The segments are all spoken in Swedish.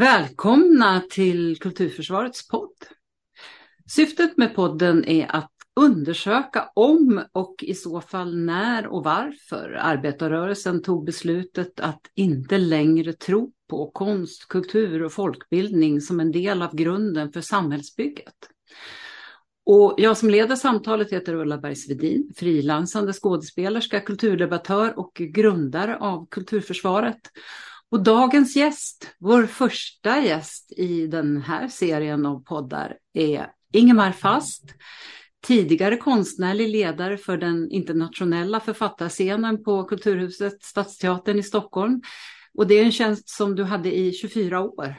Välkomna till Kulturförsvarets podd. Syftet med podden är att undersöka om och i så fall när och varför arbetarrörelsen tog beslutet att inte längre tro på konst, kultur och folkbildning som en del av grunden för samhällsbygget. Och jag som leder samtalet heter Ulla Bergsvedin, frilansande skådespelerska, kulturdebattör och grundare av Kulturförsvaret. Och dagens gäst, vår första gäst i den här serien av poddar är Ingemar Fast, tidigare konstnärlig ledare för den internationella författarscenen på Kulturhuset Stadsteatern i Stockholm. Och det är en tjänst som du hade i 24 år.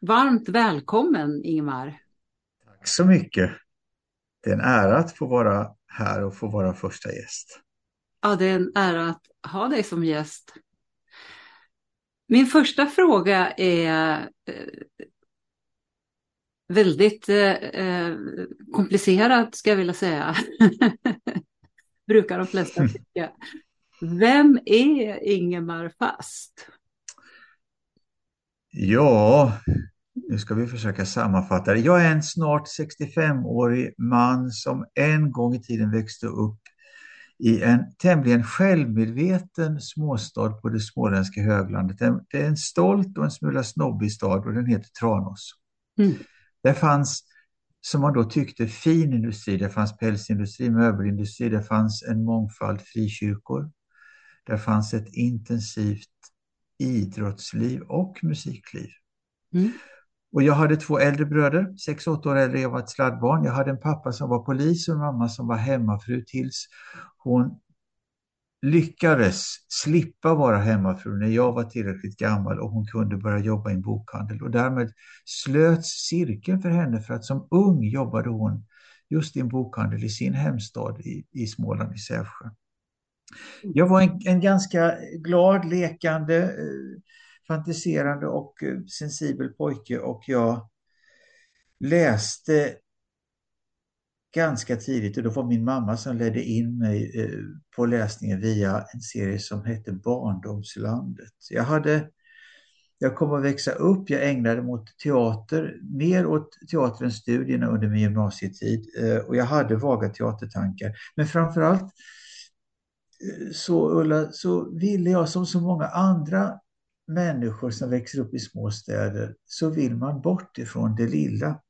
Varmt välkommen Ingemar. Tack så mycket. Det är en ära att få vara här och få vara första gäst. Ja, det är en ära att ha dig som gäst. Min första fråga är eh, väldigt eh, komplicerad, ska jag vilja säga. Brukar de flesta tycka. Vem är Ingemar Fast? Ja, nu ska vi försöka sammanfatta det. Jag är en snart 65-årig man som en gång i tiden växte upp i en tämligen självmedveten småstad på det småländska höglandet. Det är en stolt och en smula snobbig stad och den heter Tranås. Mm. Där fanns, som man då tyckte, fin industri. Det fanns pälsindustri, möbelindustri, det fanns en mångfald frikyrkor. Där fanns ett intensivt idrottsliv och musikliv. Mm. Och jag hade två äldre bröder, sex, åtta år äldre, jag var ett sladdbarn. Jag hade en pappa som var polis och en mamma som var hemmafru tills hon lyckades slippa vara hemmafru när jag var tillräckligt gammal och hon kunde börja jobba i en bokhandel. Och därmed slöts cirkeln för henne för att som ung jobbade hon just i en bokhandel i sin hemstad i, i Småland, i Sävsjö. Jag var en, en ganska glad, lekande, eh, fantiserande och eh, sensibel pojke och jag läste ganska tidigt och då var min mamma som ledde in mig eh, på läsningen via en serie som hette Barndomslandet. Jag hade jag kom att växa upp, jag ägnade mig åt teater, mer åt teater än studierna under min gymnasietid eh, och jag hade vaga teatertankar. Men framförallt så Ulla, så ville jag som så många andra människor som växer upp i små städer så vill man bort ifrån det lilla.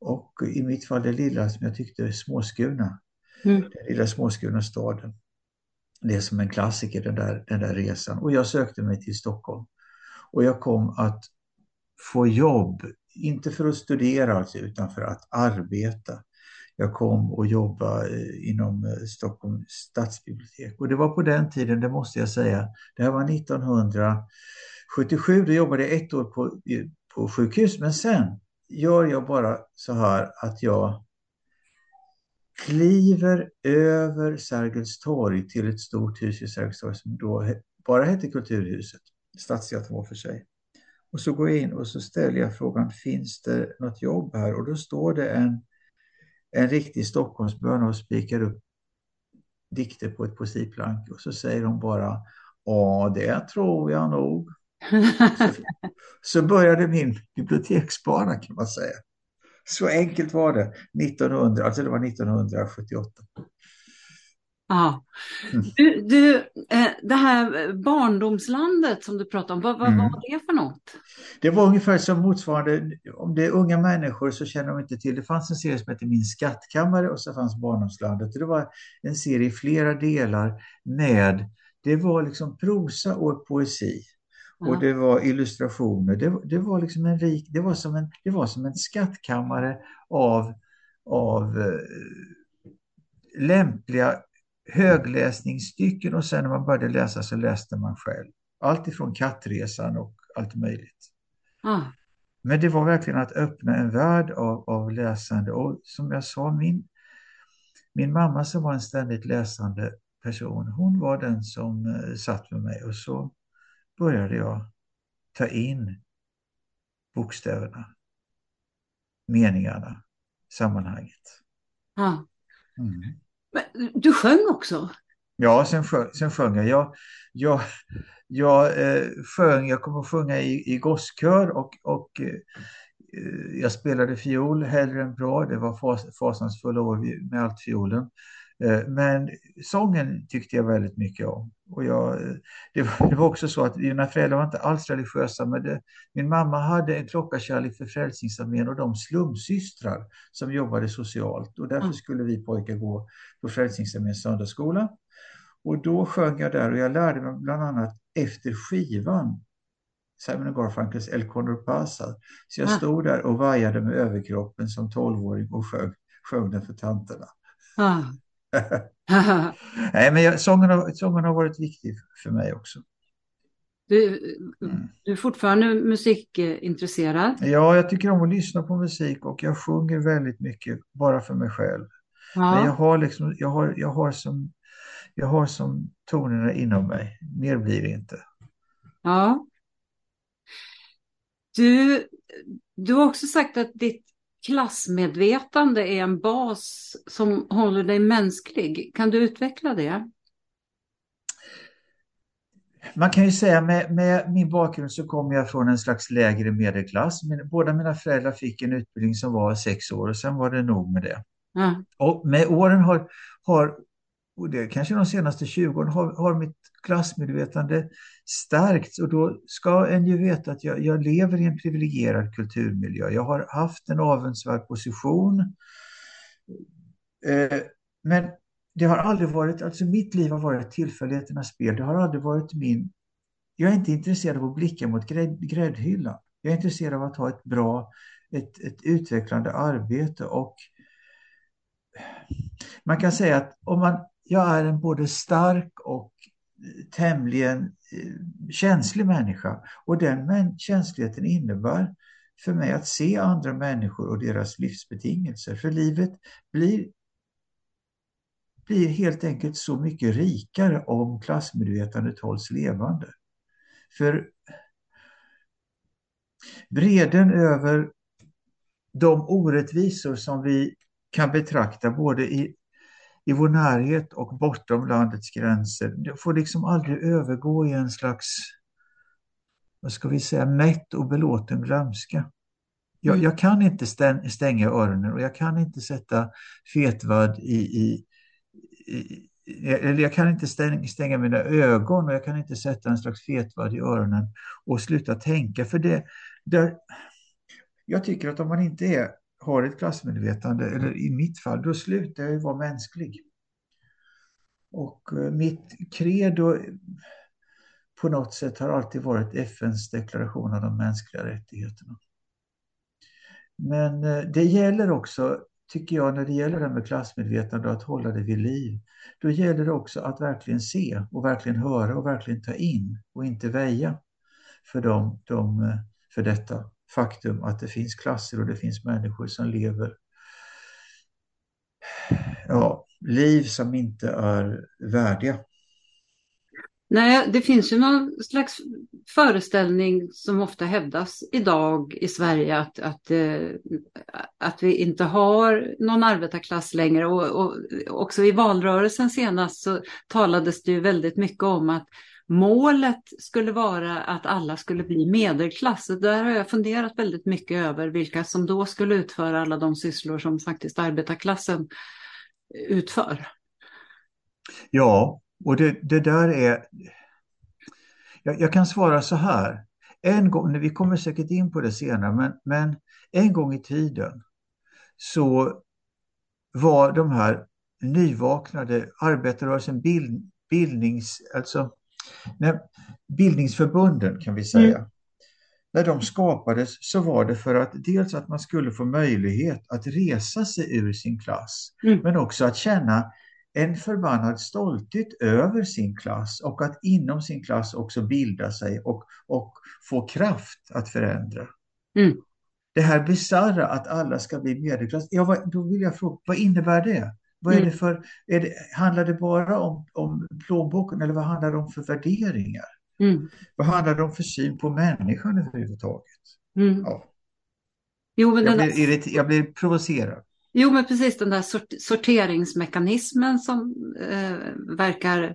Och i mitt fall det lilla som jag tyckte småskurna. Mm. Den lilla småskurna staden. Det är som en klassiker den där, den där resan. Och jag sökte mig till Stockholm. Och jag kom att få jobb, inte för att studera alltså, utan för att arbeta. Jag kom och jobbade inom eh, Stockholms stadsbibliotek. Och det var på den tiden, det måste jag säga, det här var 1977, då jobbade jag ett år på, på sjukhus. Men sen gör jag bara så här att jag kliver över Sergels torg till ett stort hus i Sergels torg som då bara hette Kulturhuset. Stadsteatern var för sig. Och så går jag in och så ställer jag frågan, finns det något jobb här? Och då står det en, en riktig Stockholmsbön och spikar upp dikter på ett poesiplank. Och så säger de bara, ja det tror jag nog. Så, så började min biblioteksbana kan man säga. Så enkelt var det 1900, alltså det var 1978. Ja. Mm. Du, du, eh, det här barndomslandet som du pratade om, vad, vad mm. var det för något? Det var ungefär som motsvarande, om det är unga människor så känner de inte till, det fanns en serie som hette Min skattkammare och så fanns Barndomslandet. Det var en serie i flera delar med, det var liksom prosa och poesi. Och det var illustrationer. Det, det, var liksom en rik, det var som en, det var som en skattkammare av, av eh, lämpliga högläsningsstycken och sen när man började läsa så läste man själv. Allt ifrån kattresan och allt möjligt. Ah. Men det var verkligen att öppna en värld av, av läsande och som jag sa, min, min mamma som var en ständigt läsande person, hon var den som eh, satt med mig och så började jag ta in bokstäverna, meningarna, sammanhanget. Ja. Mm. Men du sjöng också? Ja, sen sjöng, sen sjöng jag. Jag, jag, jag eh, sjöng, jag kom att sjunga i, i gosskör och, och eh, eh, jag spelade fiol hellre än bra. Det var fas, fasansfulla år med allt fiolen. Eh, men sången tyckte jag väldigt mycket om. Och jag, det, var, det var också så att mina föräldrar var inte alls religiösa. Men det, min mamma hade en klockarkärlek för Frälsningsarmén och de slumsystrar som jobbade socialt. Och därför mm. skulle vi pojkar gå på Frälsningsarméns söndagsskola. Och då sjöng jag där och jag lärde mig bland annat efter skivan Simon Garfunkels El Condor Pasa. Så jag ah. stod där och vajade med överkroppen som tolvåring och sjöng, sjöng den för tanterna. Ah. Nej, men jag, sången, har, sången har varit viktig för mig också. Du, mm. du är fortfarande musikintresserad? Ja, jag tycker om att lyssna på musik och jag sjunger väldigt mycket bara för mig själv. Ja. Men jag har, liksom, jag, har, jag, har som, jag har som tonerna inom mig. Mer blir det inte. Ja. Du, du har också sagt att ditt klassmedvetande är en bas som håller dig mänsklig. Kan du utveckla det? Man kan ju säga med, med min bakgrund så kommer jag från en slags lägre medelklass. Min, båda mina föräldrar fick en utbildning som var sex år och sen var det nog med det. Mm. Och med åren har, har och det kanske de senaste 20 åren har, har mitt klassmedvetande stärkts och då ska en ju veta att jag, jag lever i en privilegierad kulturmiljö. Jag har haft en avundsvärd position. Eh, men det har aldrig varit, alltså mitt liv har varit tillfälligheternas spel. Det har aldrig varit min... Jag är inte intresserad av att blicka mot grädd, gräddhyllan. Jag är intresserad av att ha ett bra, ett, ett utvecklande arbete och man kan säga att om man jag är en både stark och tämligen eh, känslig människa. Och den känsligheten innebär för mig att se andra människor och deras livsbetingelser. För livet blir, blir helt enkelt så mycket rikare om klassmedvetandet hålls levande. För vreden över de orättvisor som vi kan betrakta både i i vår närhet och bortom landets gränser. Det får liksom aldrig övergå i en slags, vad ska vi säga, mätt och belåten glömska. Jag, mm. jag kan inte stänga öronen och jag kan inte sätta fetvad i, i, i eller jag kan inte stänga mina ögon och jag kan inte sätta en slags fetvad i öronen och sluta tänka. För det, det, jag tycker att om man inte är har ett klassmedvetande, eller i mitt fall, då slutar jag vara mänsklig. Och eh, mitt credo på något sätt har alltid varit FNs deklaration om de mänskliga rättigheterna. Men eh, det gäller också, tycker jag, när det gäller det med klassmedvetande och att hålla det vid liv. Då gäller det också att verkligen se och verkligen höra och verkligen ta in och inte väja för, dem, dem, eh, för detta faktum att det finns klasser och det finns människor som lever ja, liv som inte är värdiga. Nej, det finns ju någon slags föreställning som ofta hävdas idag i Sverige att, att, eh, att vi inte har någon arbetarklass längre. Och, och också i valrörelsen senast så talades det ju väldigt mycket om att målet skulle vara att alla skulle bli medelklass. Där har jag funderat väldigt mycket över vilka som då skulle utföra alla de sysslor som faktiskt arbetarklassen utför. Ja, och det, det där är... Jag, jag, kan svara så här. En gång, vi kommer säkert in på det senare, men, men en gång i tiden så var de här nyvaknade arbetarrörelsen bild, bildnings, alltså när bildningsförbunden kan vi säga, mm. när de skapades så var det för att dels att man skulle få möjlighet att resa sig ur sin klass, mm. men också att känna en förbannad stolthet över sin klass och att inom sin klass också bilda sig och, och få kraft att förändra. Mm. Det här bisarra att alla ska bli medelklass, ja, vad, då vill jag fråga, vad innebär det? Vad är mm. det för, är det, handlar det bara om, om plånboken eller vad handlar det om för värderingar? Mm. Vad handlar det om för syn på människan överhuvudtaget? Mm. Ja. Jo, men jag, blir irrit, jag blir provocerad. Jo, men precis den där sort sorteringsmekanismen som eh, verkar,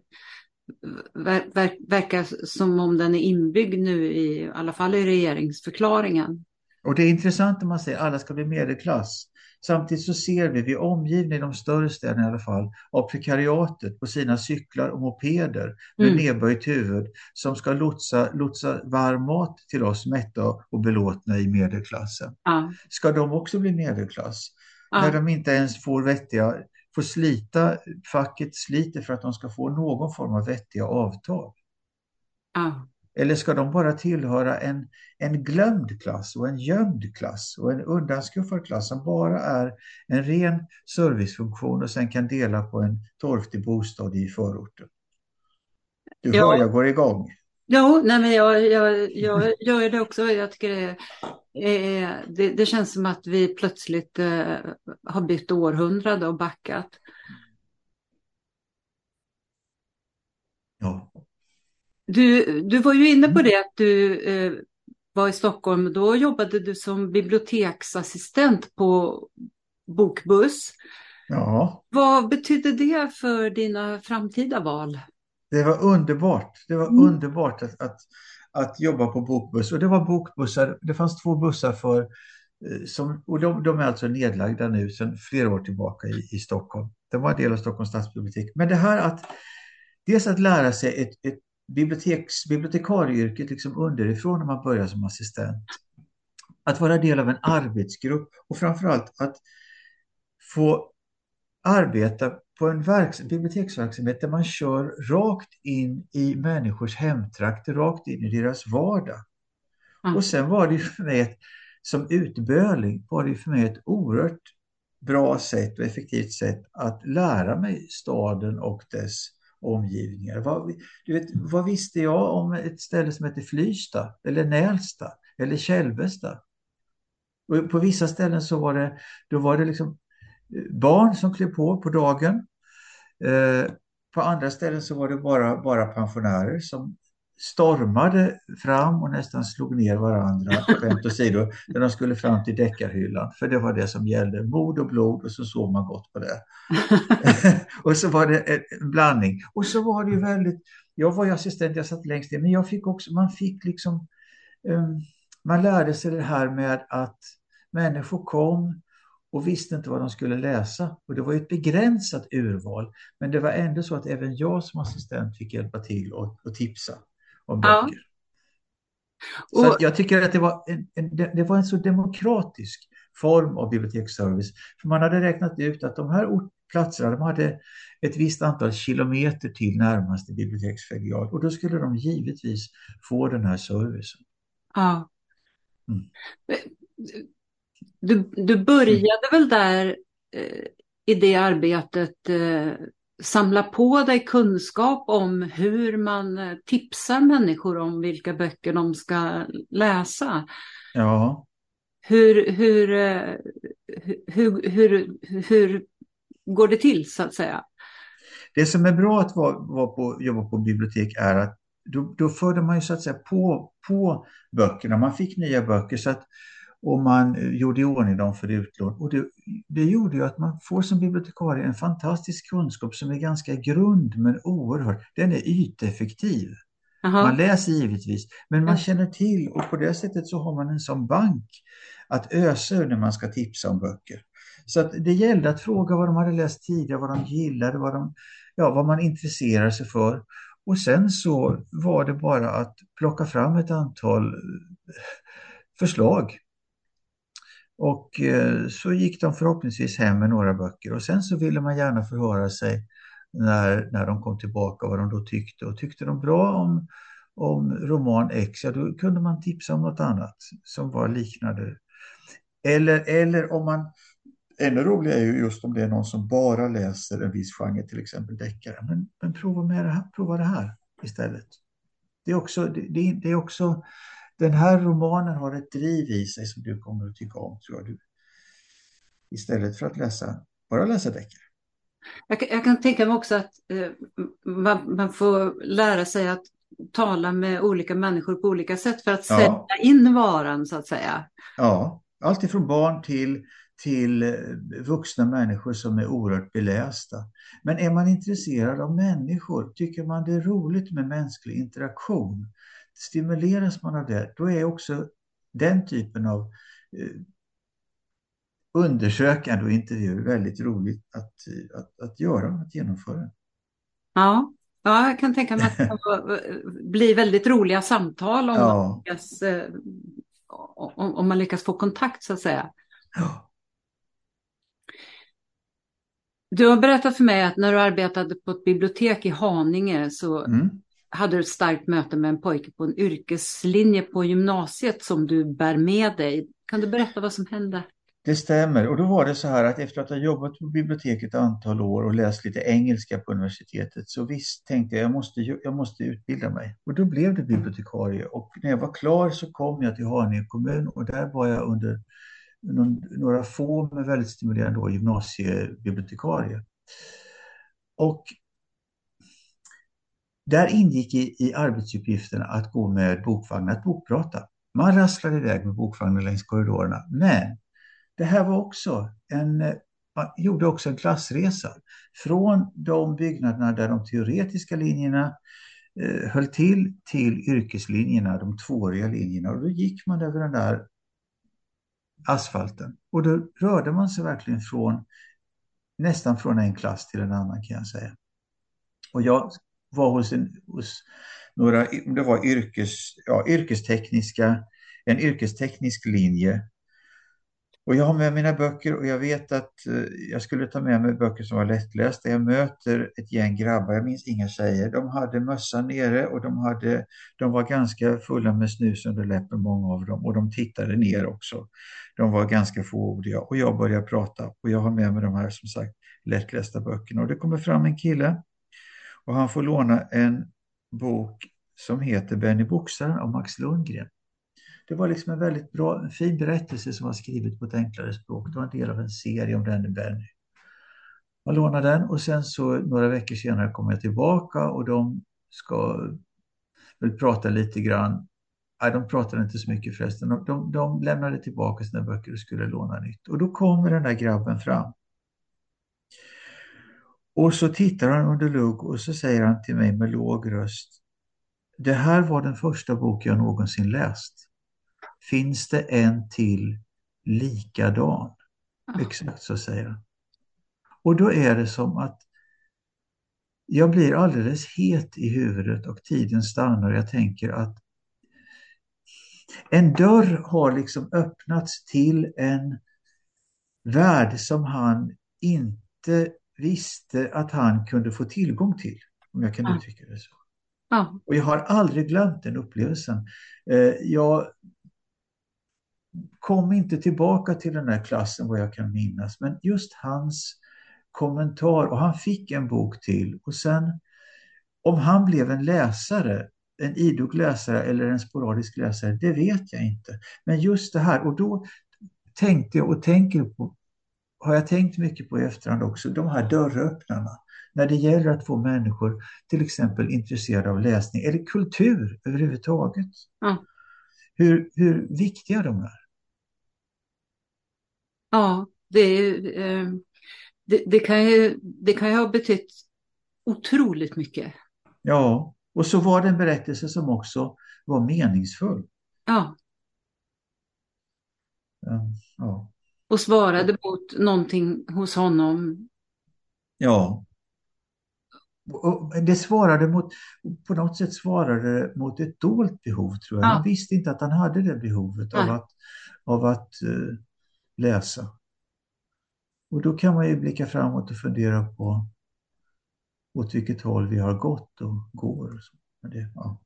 ver ver verkar som om den är inbyggd nu i, i alla fall i regeringsförklaringen. Och det är intressant när man säger att alla ska bli medelklass. Samtidigt så ser vi, vi är omgivna i de större städerna i alla fall, av prekariatet på sina cyklar och mopeder med mm. nedböjt huvud som ska lotsa, lotsa varm mat till oss mätta och belåtna i medelklassen. Ja. Ska de också bli medelklass? Ja. När de inte ens får vettiga, får slita, facket sliter för att de ska få någon form av vettiga avtal. Ja. Eller ska de bara tillhöra en, en glömd klass och en gömd klass och en undanskuffad klass som bara är en ren servicefunktion och sen kan dela på en torftig bostad i förorten? Du ja. hör, jag går igång. Ja, nej men jag, jag, jag gör det också. Jag tycker det, eh, det, det, känns som att vi plötsligt eh, har bytt århundrade och backat. Ja. Du, du var ju inne på det att du eh, var i Stockholm. Då jobbade du som biblioteksassistent på Bokbuss. Ja. Vad betydde det för dina framtida val? Det var underbart. Det var mm. underbart att, att, att jobba på Bokbuss. Och det var bokbussar. Det fanns två bussar för eh, som, och de, de, är alltså nedlagda nu sedan flera år tillbaka i, i Stockholm. Det var en del av Stockholms stadsbibliotek. Men det här att dels att lära sig ett, ett biblioteks, bibliotekarieyrket liksom underifrån när man börjar som assistent. Att vara del av en arbetsgrupp och framförallt att få arbeta på en biblioteksverksamhet där man kör rakt in i människors hemtrakter, rakt in i deras vardag. Mm. Och sen var det för mig ett, som utböling var det för mig ett oerhört bra sätt och effektivt sätt att lära mig staden och dess omgivningar. Vad, du vet, vad visste jag om ett ställe som heter Flysta eller Nälsta eller Kälvesta? Och på vissa ställen så var det, då var det liksom eh, barn som klev på på dagen. Eh, på andra ställen så var det bara, bara pensionärer som stormade fram och nästan slog ner varandra, skämt åsido, när de skulle fram till deckarhyllan. För det var det som gällde, mod och blod och så såg man gott på det. och så var det en blandning. Och så var det ju väldigt, jag var ju assistent, jag satt längst ner, men jag fick också, man fick liksom, um, man lärde sig det här med att människor kom och visste inte vad de skulle läsa. Och det var ett begränsat urval, men det var ändå så att även jag som assistent fick hjälpa till och, och tipsa om böcker. Ja. Så jag tycker att det var en, en, det var en så demokratisk form av biblioteksservice. För man hade räknat ut att de här platserna de hade ett visst antal kilometer till närmaste biblioteksfilial och då skulle de givetvis få den här servicen. Ja. Mm. Du, du började mm. väl där eh, i det arbetet eh, samla på dig kunskap om hur man eh, tipsar människor om vilka böcker de ska läsa. Ja. Hur, hur, eh, hur, hur, hur går det till så att säga? Det som är bra att vara, vara på, jobba på bibliotek är att då, då förde man ju så att säga på, på böckerna. Man fick nya böcker så att och man eh, gjorde i ordning dem för utlån. Och det, det gjorde ju att man får som bibliotekarie en fantastisk kunskap som är ganska grund men oerhört, den är yteffektiv. Aha. Man läser givetvis, men man känner till och på det sättet så har man en sån bank att ösa ur när man ska tipsa om böcker. Så att det gällde att fråga vad de hade läst tidigare, vad de gillade, vad, de, ja, vad man intresserar sig för. Och sen så var det bara att plocka fram ett antal förslag och eh, så gick de förhoppningsvis hem med några böcker och sen så ville man gärna förhöra sig när, när de kom tillbaka vad de då tyckte. Och tyckte de bra om, om roman X, ja då kunde man tipsa om något annat som var liknande. Eller, eller om man, ännu roligare är ju just om det är någon som bara läser en viss genre, till exempel deckare. Men, men prova, med det här, prova det här istället. Det är också, det, det är också den här romanen har ett driv i sig som du kommer att tycka om, tror jag. Istället för att läsa, bara läsa deckare. Jag, jag, kan tänka mig också att eh, man, man, får lära sig att tala med olika människor på olika sätt för att ja. sälja in varan så att säga. Ja, allt ifrån barn till, till eh, vuxna människor som är oerhört belästa. Men är man intresserad av människor, tycker man det är roligt med mänsklig interaktion, stimuleras man av det, då är också den typen av eh, undersökande och intervjuer väldigt roligt att, att, att göra, att genomföra. Ja, ja, jag kan tänka mig att det kan bli väldigt roliga samtal om, ja. man lyckas, eh, om, om, man lyckas få kontakt så att säga. Ja. Du har berättat för mig att när du arbetade på ett bibliotek i Haninge så mm hade du ett starkt möte med en pojke på en yrkeslinje på gymnasiet som du bär med dig. Kan du berätta vad som hände? Det stämmer och då var det så här att efter att ha jobbat på biblioteket ett antal år och läst lite engelska på universitetet så visst tänkte jag jag måste, jag måste utbilda mig. Och då blev det bibliotekarie och när jag var klar så kom jag till Haninge kommun och där var jag under några få men väldigt stimulerande år gymnasiebibliotekarie. Och där ingick i, i arbetsuppgifterna att gå med bokvagn att bokprata. Man rasslade iväg med bokvagnar längs korridorerna. Men det här var också en, man gjorde också en klassresa. Från de byggnaderna där de teoretiska linjerna eh, höll till till yrkeslinjerna, de tvååriga linjerna. Och då gick man över den där asfalten. Och då rörde man sig verkligen från nästan från en klass till en annan kan jag säga. Och jag var hos, en, hos några, det var yrkes, ja, yrkestekniska, en yrkesteknisk linje och jag har med mina böcker och jag vet att eh, jag skulle ta med mig böcker som var lättlästa. Jag möter ett gäng grabbar, jag minns inga tjejer. De hade mössan nere och de, hade, de var ganska fulla med snus under läppen, många av dem. Och de tittade ner också. De var ganska fåordiga och jag började prata. Och jag har med mig de här som sagt lättlästa böckerna. Och det kommer fram en kille och han får låna en bok som heter Benny Boxaren av Max Lundgren det var liksom en väldigt bra, en fin berättelse som var skrivet på ett enklare språk. Det var en del av en serie om denne Benny. Jag lånade den och sen så några veckor senare kom jag tillbaka och de ska väl prata lite grann. Nej, de pratade inte så mycket förresten. De, de, de lämnade tillbaka sina böcker och skulle låna nytt. Och då kommer den där grabben fram. Och så tittar han under lugg och så säger han till mig med låg röst. Det här var den första bok jag någonsin läst finns det en till likadan. Exakt så säger han. Och då är det som att jag blir alldeles het i huvudet och tiden stannar jag tänker att en dörr har liksom öppnats till en värld som han inte visste att han kunde få tillgång till, om jag kan uttrycka det så. Ja. Och jag har aldrig glömt den upplevelsen. Eh, jag kom inte tillbaka till den här klassen vad jag kan minnas. Men just hans kommentar och han fick en bok till och sen om han blev en läsare, en idog läsare eller en sporadisk läsare, det vet jag inte. Men just det här och då tänkte jag och tänker på, har jag tänkt mycket på i efterhand också, de här dörröppnarna. När det gäller att få människor till exempel intresserade av läsning eller kultur överhuvudtaget. Mm. Hur, hur viktiga de är. Ja, det, eh, det, det, kan ju, det kan ju ha betytt otroligt mycket. Ja, och så var det en berättelse som också var meningsfull. Ja. ja. Och svarade mot någonting hos honom. Ja. Och det svarade mot, på något sätt svarade mot ett dolt behov tror jag. Ja. Han visste inte att han hade det behovet av att, av att uh, läsa. Och då kan man ju blicka framåt och fundera på åt vilket håll vi har gått och går. Och så. Men det, ja.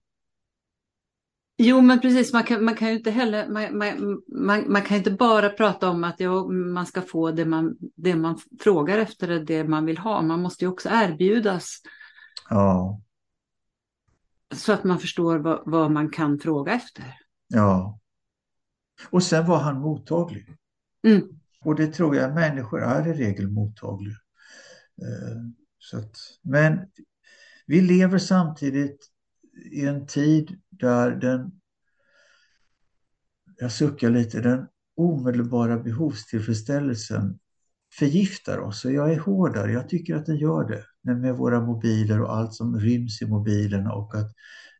Jo, men precis. Man kan, man kan ju inte heller, man, man, man, man kan inte bara prata om att ja, man ska få det man, det man frågar efter, det man vill ha. Man måste ju också erbjudas. Ja. Så att man förstår vad, vad man kan fråga efter. Ja. Och sen var han mottaglig. Mm. Och det tror jag människor är i regel mottagliga. Eh, så att, men vi lever samtidigt i en tid där den, jag suckar lite, den omedelbara behovstillfredsställelsen förgiftar oss och jag är hårdare. Jag tycker att den gör det med våra mobiler och allt som ryms i mobilerna och att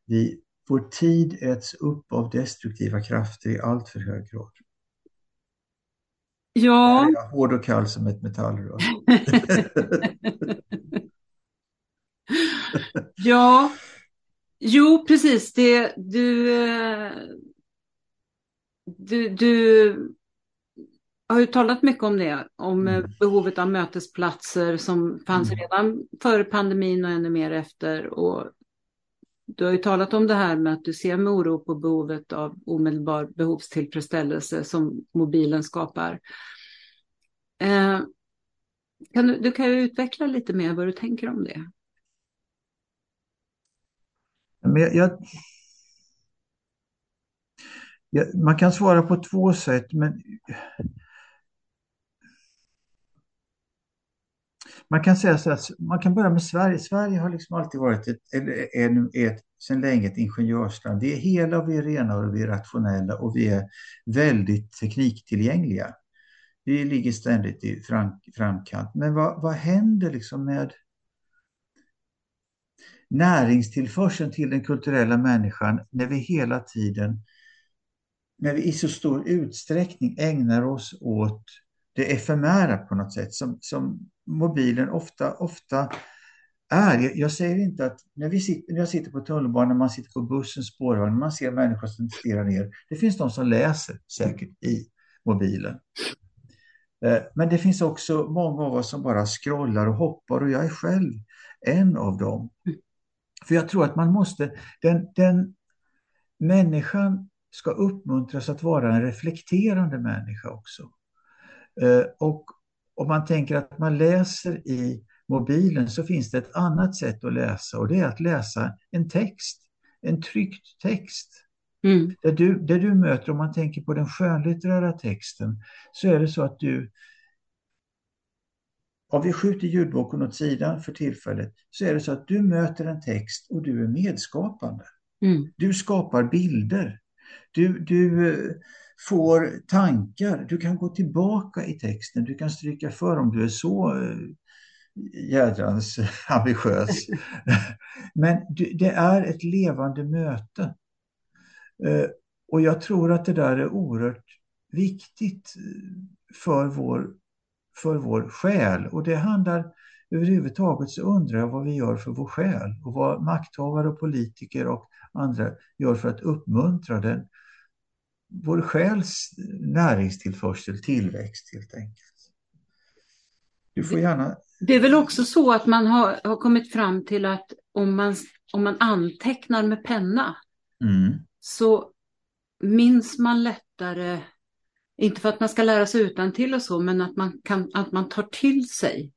vi, vår tid äts upp av destruktiva krafter i allt för hög grad. Ja. Jag är hård och kall som ett metallrör. ja, jo precis. Det, du, eh, du, du har ju talat mycket om det, om eh, mm. behovet av mötesplatser som fanns mm. redan före pandemin och ännu mer efter. Och du har ju talat om det här med att du ser med oro på behovet av omedelbar behovstillfredsställelse som mobilen skapar. Eh, kan du, du kan ju utveckla lite mer vad du tänker om det. Men jag, jag, jag, man kan svara på två sätt, men man kan säga så att man kan börja med Sverige. Sverige har liksom alltid varit ett, eller är ett, sedan länge ett ingenjörsland. Vi är hela, vi är rena och vi är rationella och vi är väldigt tekniktillgängliga. Vi ligger ständigt i framkant. Men vad, vad händer liksom med näringstillförseln till den kulturella människan när vi hela tiden, när vi i så stor utsträckning ägnar oss åt det efemära på något sätt som, som mobilen ofta, ofta är. Jag säger inte att när, vi sitter, när jag sitter på tunnelbanan, man sitter på bussen, spårvagn, man ser människor som stirrar ner. Det finns de som läser säkert i mobilen. Eh, men det finns också många av oss som bara scrollar och hoppar och jag är själv en av dem. För jag tror att man måste, den, den människan ska uppmuntras att vara en reflekterande människa också. Eh, och om man tänker att man läser i mobilen så finns det ett annat sätt att läsa och det är att läsa en text, en tryckt text. Mm. Där, du, där du möter, om man tänker på den skönlitterära texten, så är det så att du om vi skjuter ljudboken åt sidan för tillfället så är det så att du möter en text och du är medskapande. Mm. Du skapar bilder. Du, du eh, får tankar. Du kan gå tillbaka i texten. Du kan stryka för om du är så eh, jädrans ambitiös. Men det är ett levande möte. Eh, och jag tror att det där är oerhört viktigt för vår för vår själ. Och det handlar överhuvudtaget så undrar jag vad vi gör för vår själ och vad makthavare och politiker och andra gör för att uppmuntra den. Vår själs näringstillförsel, tillväxt helt enkelt. Du får gärna... Det är väl också så att man har, har kommit fram till att om man, om man antecknar med penna mm. så minns man lättare inte för att man ska lära sig utan till och så, men att man, kan, att man tar till sig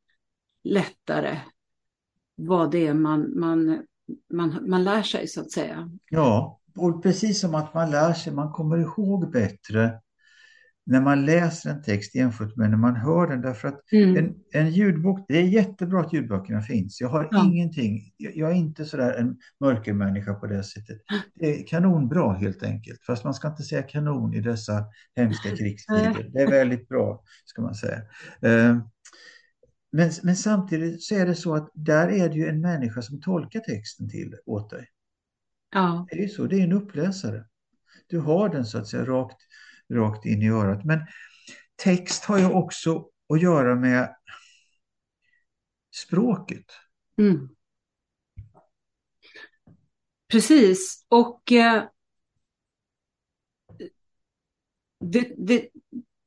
lättare vad det är man, man, man, man lär sig så att säga. Ja, och precis som att man lär sig, man kommer ihåg bättre när man läser en text jämfört med när man hör den. Därför att mm. en, en ljudbok, det är jättebra att ljudböckerna finns. Jag har ja. ingenting, jag är inte sådär en mörkermänniska på det sättet. Det är kanonbra helt enkelt. Fast man ska inte säga kanon i dessa hemska krigstider. Det är väldigt bra, ska man säga. Uh, men, men samtidigt så är det så att där är det ju en människa som tolkar texten till åt dig. Ja. Det är så, det är en uppläsare. Du har den så att säga rakt rakt in i örat. Men text har ju också att göra med språket. Mm. Precis, och eh, det, det,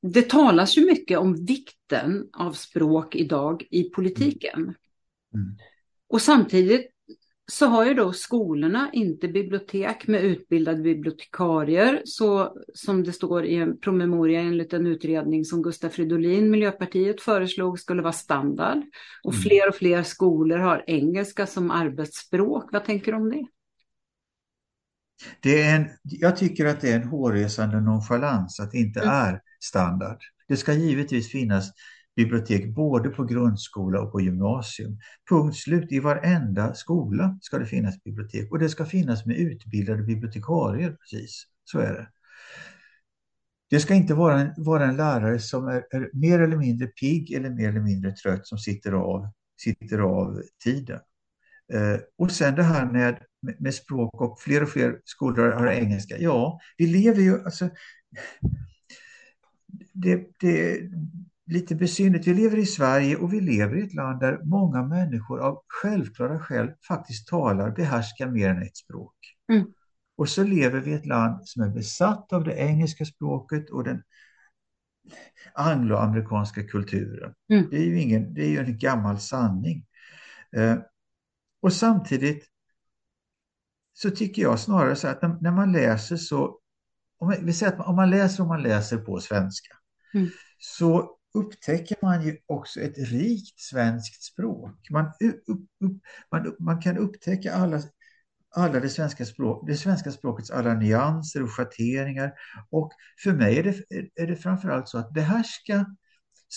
det talas ju mycket om vikten av språk idag i politiken. Mm. Mm. Och samtidigt så har ju då skolorna inte bibliotek med utbildade bibliotekarier, så som det står i en promemoria enligt en utredning som Gustaf Fridolin, Miljöpartiet, föreslog skulle vara standard. Och mm. fler och fler skolor har engelska som arbetsspråk. Vad tänker du om det? det är en, jag tycker att det är en hårresande nonchalans att det inte mm. är standard. Det ska givetvis finnas bibliotek både på grundskola och på gymnasium. Punkt slut, i varenda skola ska det finnas bibliotek och det ska finnas med utbildade bibliotekarier, precis. Så är det. Det ska inte vara en, vara en lärare som är, är, mer eller mindre pigg eller mer eller mindre trött som sitter av, sitter av tiden. Eh, och sen det här med, med, språk och fler och fler skolor har engelska. Ja, vi lever ju, alltså, det, det lite besynnerligt. Vi lever i Sverige och vi lever i ett land där många människor av självklara skäl faktiskt talar, behärskar mer än ett språk. Mm. Och så lever vi i ett land som är besatt av det engelska språket och den angloamerikanska kulturen. Mm. Det är ju ingen, det är ju en gammal sanning. Eh, och samtidigt så tycker jag snarare så att när, när man läser så, om, vi säger att om man läser och man läser på svenska, mm. så upptäcker man ju också ett rikt svenskt språk. Man, upp, upp, man, man kan upptäcka alla alla det svenska, språk, det svenska språkets alla nyanser och schatteringar. Och för mig är det, är det framförallt så att behärska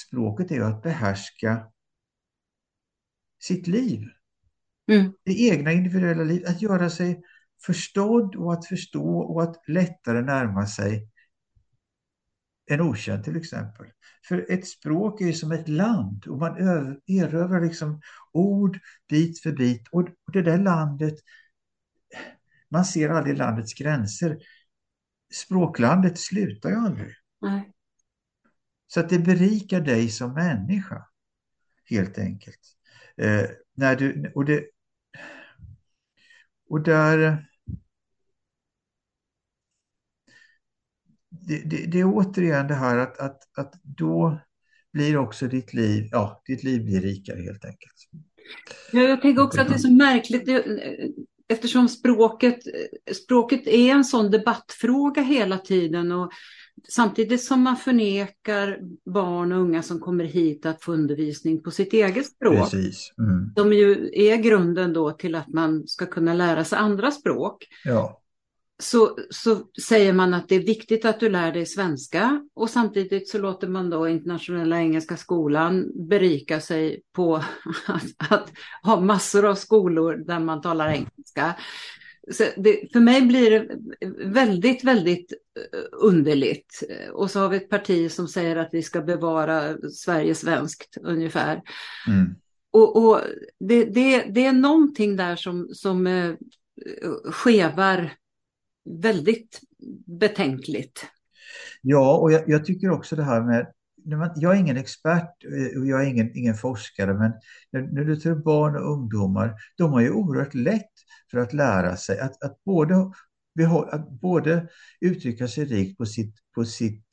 språket är att behärska sitt liv. Mm. Det egna individuella livet, att göra sig förstådd och att förstå och att lättare närma sig en okänd till exempel. För ett språk är som ett land och man erövrar liksom ord bit för bit och det där landet man ser aldrig landets gränser. Språklandet slutar ju aldrig. Nej. Så att det berikar dig som människa. Helt enkelt. Eh, när du, och, det, och där... Det, det, det, är återigen det här att, att, att då blir också ditt liv, ja, ditt liv blir rikare helt enkelt. Ja, jag tänker också att det är så märkligt eftersom språket, språket är en sån debattfråga hela tiden och samtidigt som man förnekar barn och unga som kommer hit att få undervisning på sitt eget språk. Precis. Mm. De ju är grunden då till att man ska kunna lära sig andra språk. Ja så, så säger man att det är viktigt att du lär dig svenska och samtidigt så låter man då internationella engelska skolan berika sig på att, att ha massor av skolor där man talar engelska. Så det, för mig blir det väldigt, väldigt eh, underligt. Och så har vi ett parti som säger att vi ska bevara Sverige svenskt ungefär. Mm. Och, och det, det, det, är någonting där som, som eh, skevar väldigt betänkligt. Ja, och jag, jag, tycker också det här med jag är ingen expert eh, och jag är ingen, ingen forskare men när, när du tar barn och ungdomar, de har ju oerhört lätt för att lära sig att, att, både, att både uttrycka sig rikt på sitt, på sitt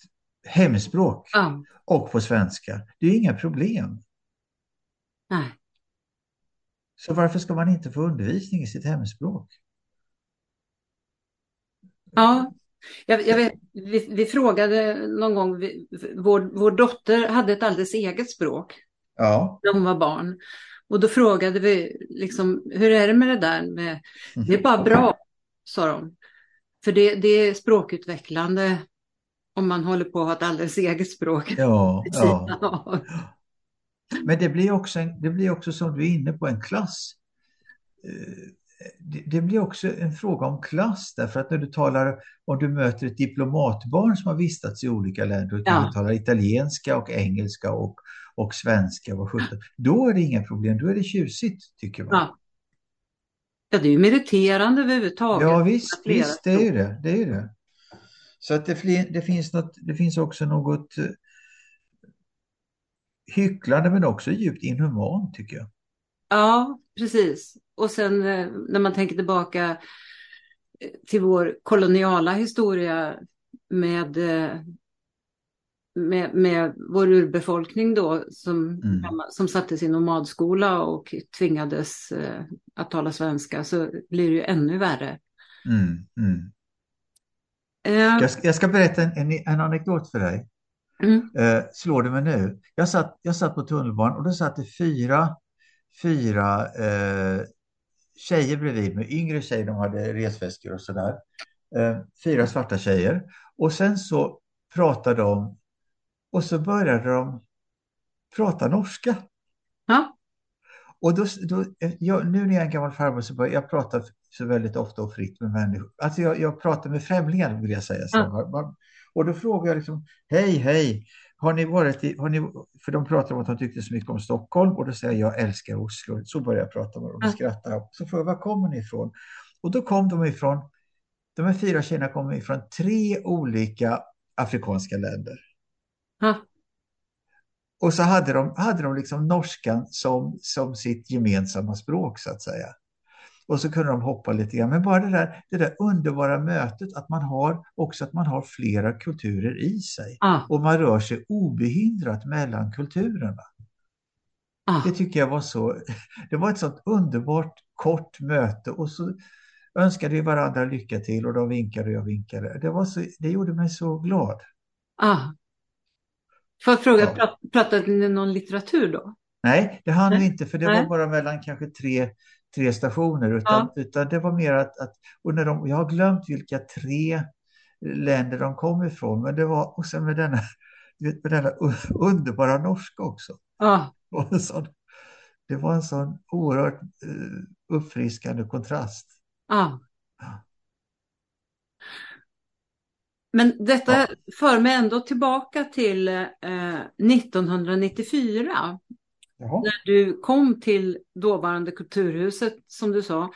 hemspråk ja. och på svenska. Det är inga problem. Nej. Så varför ska man inte få undervisning i sitt hemspråk? Ja, jag, jag vet, vi, vi, frågade någon gång, vi, vår, vår dotter hade ett alldeles eget språk ja. när hon var barn. Och då frågade vi, liksom, hur är det med det där? Med, det är bara bra, sa de. För det, det är språkutvecklande om man håller på att ha ett alldeles eget språk. Ja, ja. Men det blir, också en, det blir också som du är inne på en klass. Det, blir också en fråga om klass därför att när du talar om du möter ett diplomatbarn som har vistats i olika länder och ja. talar italienska och engelska och, och svenska, vad då är det inga problem, då är det tjusigt tycker man. Ja. Ja, det är ju meriterande överhuvudtaget. Ja, visst, visst det är ju det. det, är det. Så att det, det, finns något, det finns också något eh, hycklande men också djupt inhumant tycker jag. Ja, precis. Och sen eh, när man tänker tillbaka eh, till vår koloniala historia med, eh, med, med vår urbefolkning då som, mm. som sattes i nomadskola och tvingades att tala svenska så blir det ju ännu värre. Mm, mm. Jag, ska, jag, ska, berätta en, en, en anekdot för dig. Mm. Eh, slår du mig nu? Jag satt, jag satt på tunnelbanan och då satt det fyra, fyra eh, tjejer bredvid mig, yngre tjejer, de hade resväskor och sådär. Eh, fyra svarta tjejer. Och sen så pratade de och så började de prata norska. Ja. Och då, då, jag, nu när jag är en gammal farbror så börjar jag prata så väldigt ofta och fritt med människor. Alltså jag, jag pratar med främlingar vill jag säga. Så ja. Och då frågade jag liksom, hej, hej, har ni varit i, har ni, för de pratade om att de tyckte så mycket om Stockholm och då säger jag, jag älskar Oslo. Så började jag prata med dem och skratta. Så frågade jag, var kommer ni ifrån? Och då kom de ifrån, de här fyra tjejerna kommer ifrån tre olika afrikanska länder. Ha. Och så hade de, hade de liksom norskan som, som sitt gemensamma språk så att säga. Och så kunde de hoppa lite grann. Men bara det där, det där underbara mötet att man har också att man har flera kulturer i sig. Ah. Och man rör sig obehindrat mellan kulturerna. Ah. Det tycker jag var så, det var ett sånt underbart kort möte och så önskade vi varandra lycka till och de vinkade och jag vinkade. Det, var så, det gjorde mig så glad. Ah. Får jag fråga, Ja. prat, pratade ni någon litteratur då? Nej, det hann vi inte för det Nej. var bara mellan kanske tre, tre stationer. Utan, utan det var mer att, att och när de, jag har glömt vilka tre länder de kom ifrån. Men det var, och sen med denna, vet, med denna underbara norska också. Ah. Och sån, det var en sån oerhört eh, uppfriskande kontrast. Ah. Men detta för mig ändå tillbaka till eh, 1994 Jaha. när du kom till dåvarande Kulturhuset som du sa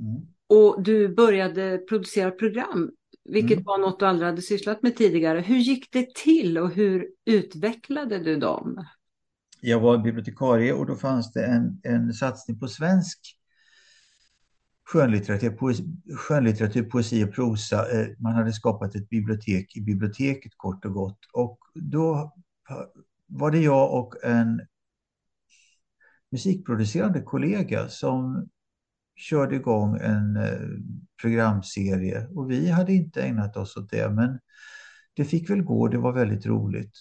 Mm. och du började producera program, vilket Mm. var något du aldrig hade sysslat med tidigare. Hur gick det till och hur utvecklade du dem? Jag var bibliotekarie och då fanns det en, en satsning på svensk skönlitteratur, poesi, skönlitteratur, poesi och prosa. Eh, Man hade skapat ett bibliotek i biblioteket kort och gott. Och då var det jag och en musikproducerande kollega som körde igång en eh, programserie. Och vi hade inte ägnat oss åt det, men det fick väl gå. Det var väldigt roligt.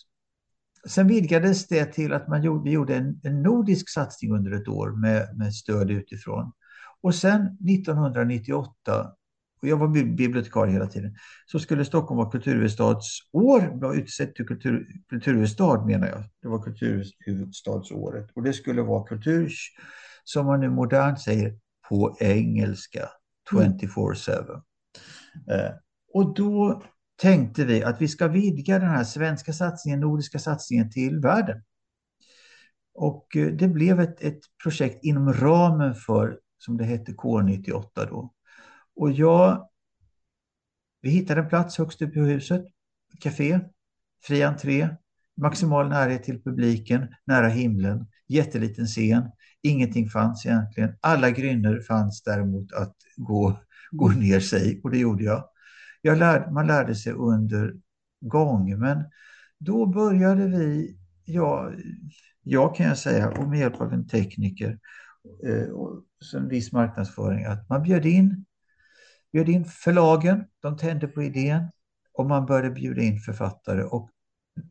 Sen vidgades det till att man gjorde, vi gjorde en, en nordisk satsning under ett år med, med stöd utifrån. Och sen 1998, och jag var bibliotekarie hela tiden, så skulle Stockholm vara kulturhuvudstadsår, var utsett till kultur, kulturhuvudstad menar jag. Det var kulturhuvudstadsåret. Och det skulle vara kultur, som man nu modernt säger, på engelska, 24-7. Mm. Eh, och då tänkte vi att vi ska vidga den här svenska satsningen, nordiska satsningen till världen. Och eh, det blev ett, ett projekt inom ramen för, som det hette, K98 då. Och jag, vi hittade en plats högst upp i huset, café, fri entré, maximal närhet till publiken, nära himlen, jätteliten scen, ingenting fanns egentligen. Alla grynnor fanns däremot att gå, gå ner sig och det gjorde jag. jag lärde, man lärde sig under gång men då började vi, ja, jag kan jag säga, och med hjälp av en tekniker eh, och en viss marknadsföring, att man bjöd in, bjöd in förlagen, de tände på idén och man började bjuda in författare och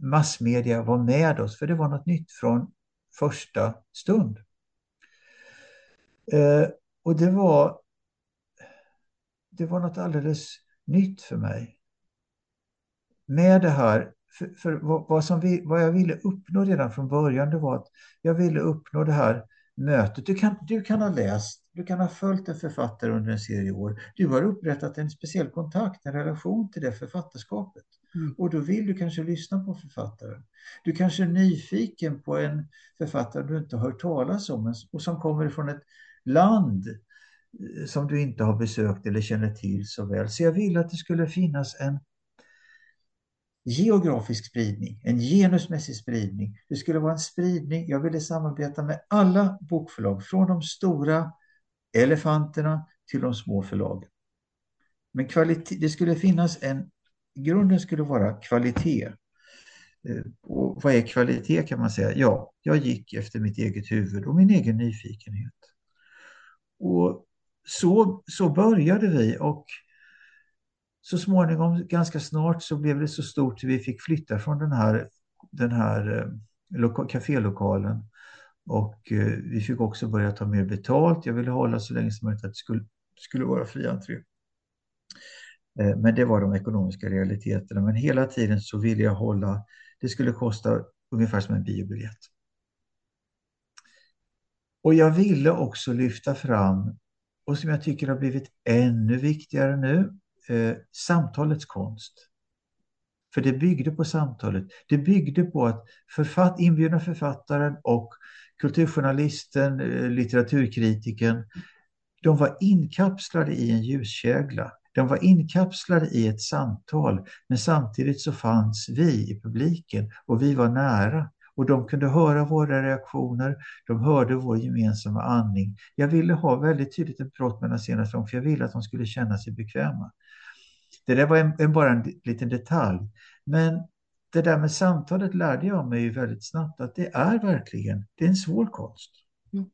massmedia var med oss för det var något nytt från första stund. Eh, och det var, det var något alldeles nytt för mig. Med det här, för, för vad, vad, som vi, vad jag ville uppnå redan från början, det var att jag ville uppnå det här mötet. Du kan, du kan ha läst, du kan ha följt en författare under en serie år. Du har upprättat en speciell kontakt, en relation till det författarskapet. Mm. Och då vill du kanske lyssna på författaren. Du kanske är nyfiken på en författare du inte har hört talas om och som kommer från ett land som du inte har besökt eller känner till så väl. Så jag ville att det skulle finnas en geografisk spridning, en genusmässig spridning. Det skulle vara en spridning. Jag ville samarbeta med alla bokförlag, från de stora elefanterna till de små förlagen. Men kvalitet, det skulle finnas en, grunden skulle vara kvalitet. Eh, och vad är kvalitet kan man säga? Ja, jag gick efter mitt eget huvud och min egen nyfikenhet. Och så, så började vi och så småningom, ganska snart, så blev det så stort att vi fick flytta från den här, den här eh, kafélokalen. Och eh, vi fick också börja ta mer betalt. Jag ville hålla så länge som möjligt att det skulle, skulle vara fri entré. Eh, men det var de ekonomiska realiteterna. Men hela tiden så ville jag hålla, det skulle kosta ungefär som en biobiljett. Och jag ville också lyfta fram, och som jag tycker har blivit ännu viktigare nu, eh, samtalets konst. För det byggde på samtalet. Det byggde på att författ, inbjudna författaren och kulturjournalisten, eh, litteraturkritiken, de var inkapslade i en ljuskägla. De var inkapslade i ett samtal, men samtidigt så fanns vi i publiken och vi var nära. Och de kunde höra våra reaktioner, de hörde vår gemensamma andning. Jag ville ha väldigt tydligt ett brott mellan scen och för jag ville att de skulle känna sig bekväma. Det där var en, en, bara en liten detalj. Men det där med samtalet lärde jag mig väldigt snabbt att det är verkligen, det är en svår konst. Mm.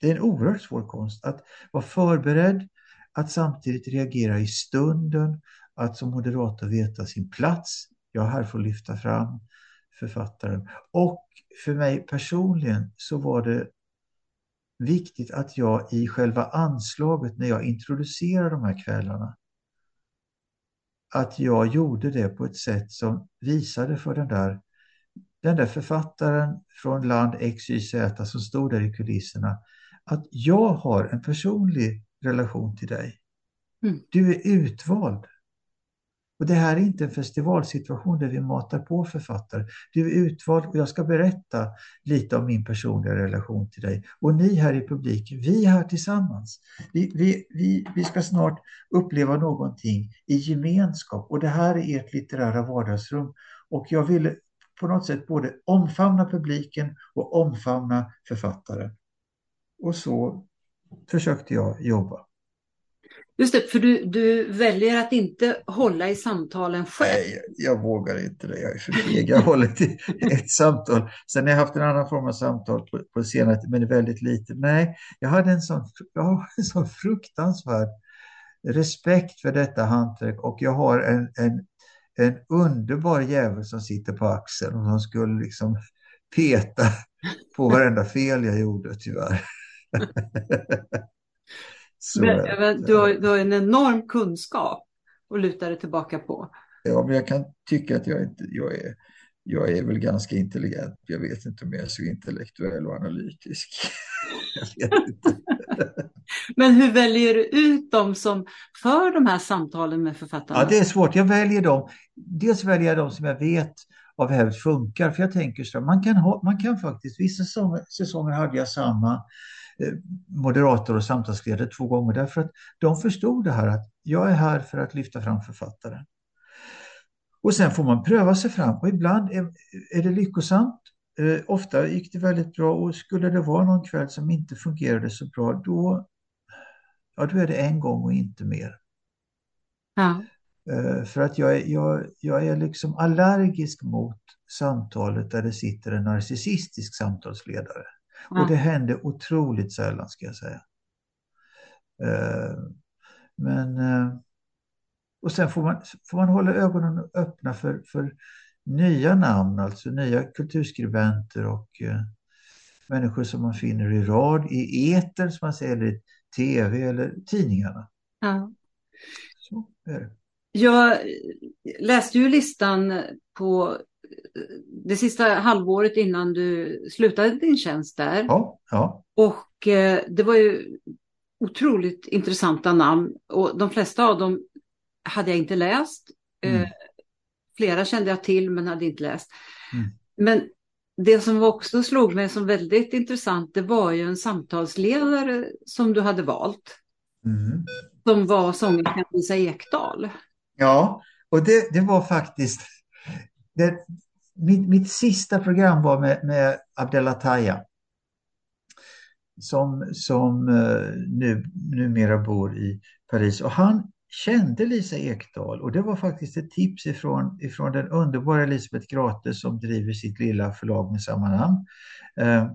Det är en oerhört svår konst att vara förberedd, att samtidigt reagera i stunden, att som moderator veta sin plats. Jag är här för att lyfta fram författaren. Och för mig personligen så var det viktigt att jag i själva anslaget när jag introducerade de här kvällarna att jag gjorde det på ett sätt som visade för den där, den där författaren från land XYZ som stod där i kulisserna att jag har en personlig relation till dig. Mm. Du är utvald. Och det här är inte en festivalsituation där vi matar på författare. Du är utvald och jag ska berätta lite om min personliga relation till dig. Och ni här i publiken, vi är här tillsammans. Vi, vi, vi, vi ska snart uppleva någonting i gemenskap och det här är ert litterära vardagsrum. Och jag ville på något sätt både omfamna publiken och omfamna författaren. Och så försökte jag jobba. Just det, för du, du väljer att inte hålla i samtalen själv. Nej, jag vågar inte det. Jag är för feg. Jag håller till ett samtal. Sen har jag haft en annan form av samtal på, på senare tid, men det är väldigt lite. Nej, jag hade en sån, jag har en sån fruktansvärd respekt för detta hantverk och jag har en, en, en underbar jävel som sitter på axeln och som skulle liksom peta på varenda fel jag gjorde tyvärr. Men, men, du, har, du har en enorm kunskap att luta dig tillbaka på. Ja, men jag kan tycka att jag, inte, jag, är, jag är väl ganska intelligent. Jag vet inte om jag är så intellektuell och analytisk. men hur väljer du ut dem som för de här samtalen med författarna? Ja, det är svårt. Jag väljer dem. Dels väljer jag dem som jag vet av hävd funkar. För jag tänker så man kan, ha, man kan faktiskt, vissa säsonger, säsonger hade jag samma Eh, moderator och samtalsledare två gånger därför att de förstod det här att jag är här för att lyfta fram författaren. Och sen får man pröva sig fram och ibland är, är det lyckosamt. Eh, ofta gick det väldigt bra och skulle det vara någon kväll som inte fungerade så bra då, ja, då är det en gång och inte mer. Ja. Eh, för att jag, jag, jag är liksom allergisk mot samtalet där det sitter en narcissistisk samtalsledare. Ja. Och det händer otroligt sällan ska jag säga. Eh, men eh, och sen får man, får man hålla ögonen öppna för, för nya namn, alltså nya kulturskribenter och människor som man finner i rad, i eter som man säger, eller tv eller tidningarna. Ja. Så är det. Jag läste ju listan på det sista halvåret innan du slutade din tjänst där. Ja, ja. Och eh, det var ju otroligt intressanta namn och de flesta av dem hade jag inte läst. Eh, mm. flera kände jag till men hade inte läst. Mm. Men det som också slog mig som väldigt intressant det var ju en samtalsledare som du hade valt. Mm. Som var sångerskan Lisa Ekdahl. Ja, och det, det var faktiskt det, mitt, mitt sista program var med, med Abdelataya. Som, som eh, nu, numera bor i Paris. Och han kände Lisa Ekdahl och det var faktiskt ett tips ifrån, ifrån den underbara Elisabeth Grate som driver sitt lilla förlag med samma namn. Eh,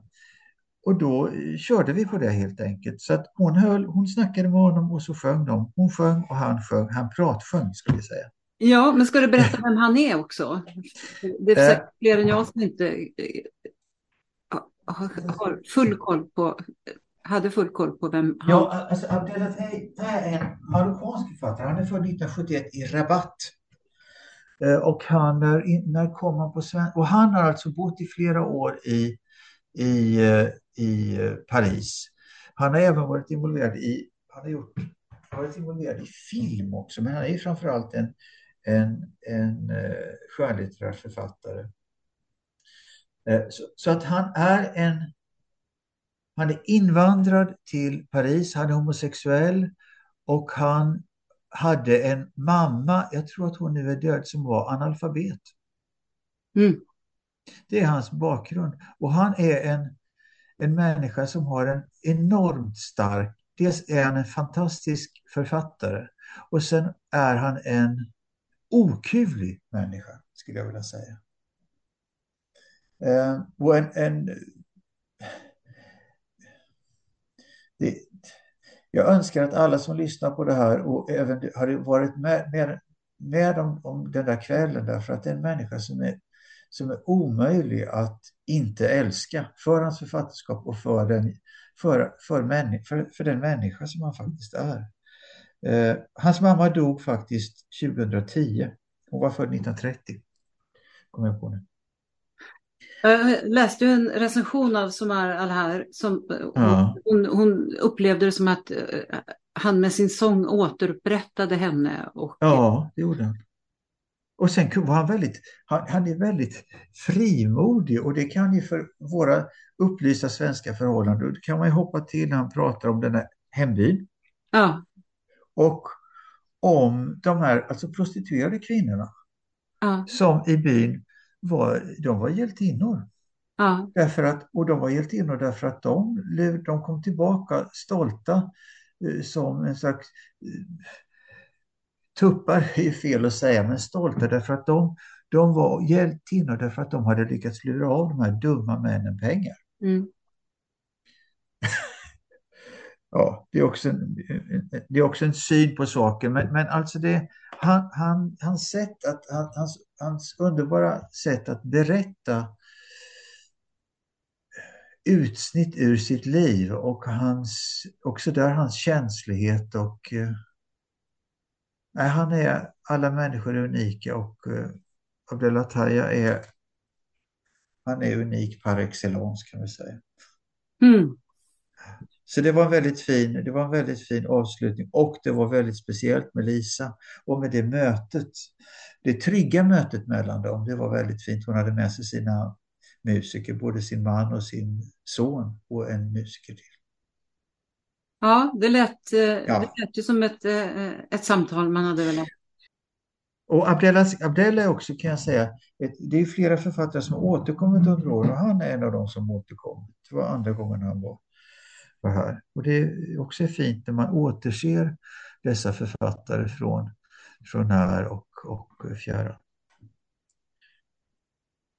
och då körde vi på det helt enkelt. Så att hon, höll, hon snackade med honom och så sjöng de. Hon sjöng och han sjöng. Han pratsjöng skulle jag säga. Ja, men ska du berätta vem han är också? Det är eh. säkert fler än jag som inte eh, har full koll på, hade full koll på vem han Ja, alltså Abdelatay är en marockansk författare. Han är född 1971 i Rabat. Eh, och han, när, när kom han på svenska? Och han har alltså bott i flera år i, i, eh, i eh, Paris. Han har även varit involverad i, han har gjort, varit involverad i film också, men han är framförallt en en, en eh, skönlitterär författare. Så, så, att han är en han är invandrad till Paris, han är homosexuell och han hade en mamma, jag tror att hon nu är död, som var analfabet. Mm. Det är hans bakgrund. Och han är en, en människa som har en enormt stark, dels är han en fantastisk författare och sen är han en okuvlig människa, skulle jag vilja säga. Eh, och en, en det, jag önskar att alla som lyssnar på det här och även har varit med, med, med om, om den där kvällen därför att det är en människa som är, som är omöjlig att inte älska för hans författarskap och för den, för, för, männi, för, för den människa som han faktiskt är. Eh, hans mamma dog faktiskt 2010. Hon var född 1930. Kommer jag på nu. Jag läste en recension av Somar Al-Har som ja. hon, hon, upplevde det som att eh, han med sin sång återupprättade henne. Och... Ja, det gjorde han. Och sen var han väldigt, han, han, är väldigt frimodig och det kan ju för våra upplysta svenska förhållanden, det kan man ju hoppa till när han pratar om den här hembyn. Ja. Och om de här alltså prostituerade kvinnorna ja. som i byn var, de var hjältinnor. Ja. Därför att, och de var hjältinnor därför att de, de kom tillbaka stolta eh, som en slags eh, tuppar är fel att säga, men stolta därför att de, de var hjältinnor därför att de hade lyckats lura av de här dumma männen pengar. Mm. ja, det är, också en, det är också en syn på saken, men, men alltså det, han, han, hans sätt att, han, hans, hans underbara sätt att berätta utsnitt ur sitt liv och hans, också där hans känslighet och eh, han är, alla människor är unika och eh, Abdelataya är han är unik par excellence kan vi säga. Mm. Så det var en väldigt fin, det var en väldigt fin avslutning och det var väldigt speciellt med Lisa och med det mötet. Det trygga mötet mellan dem, det var väldigt fint. Hon hade med sig sina musiker, både sin man och sin son och en musiker till. Ja, det lät, eh, ja. det lät ju som ett, eh, ett samtal man hade velat och Abdella är också kan jag säga, ett, det är flera författare som återkommit under åren och han är en av dem som återkom. Det var andra gången han var var här. Och det är också fint när man återser dessa författare från, från när och, och fjärran.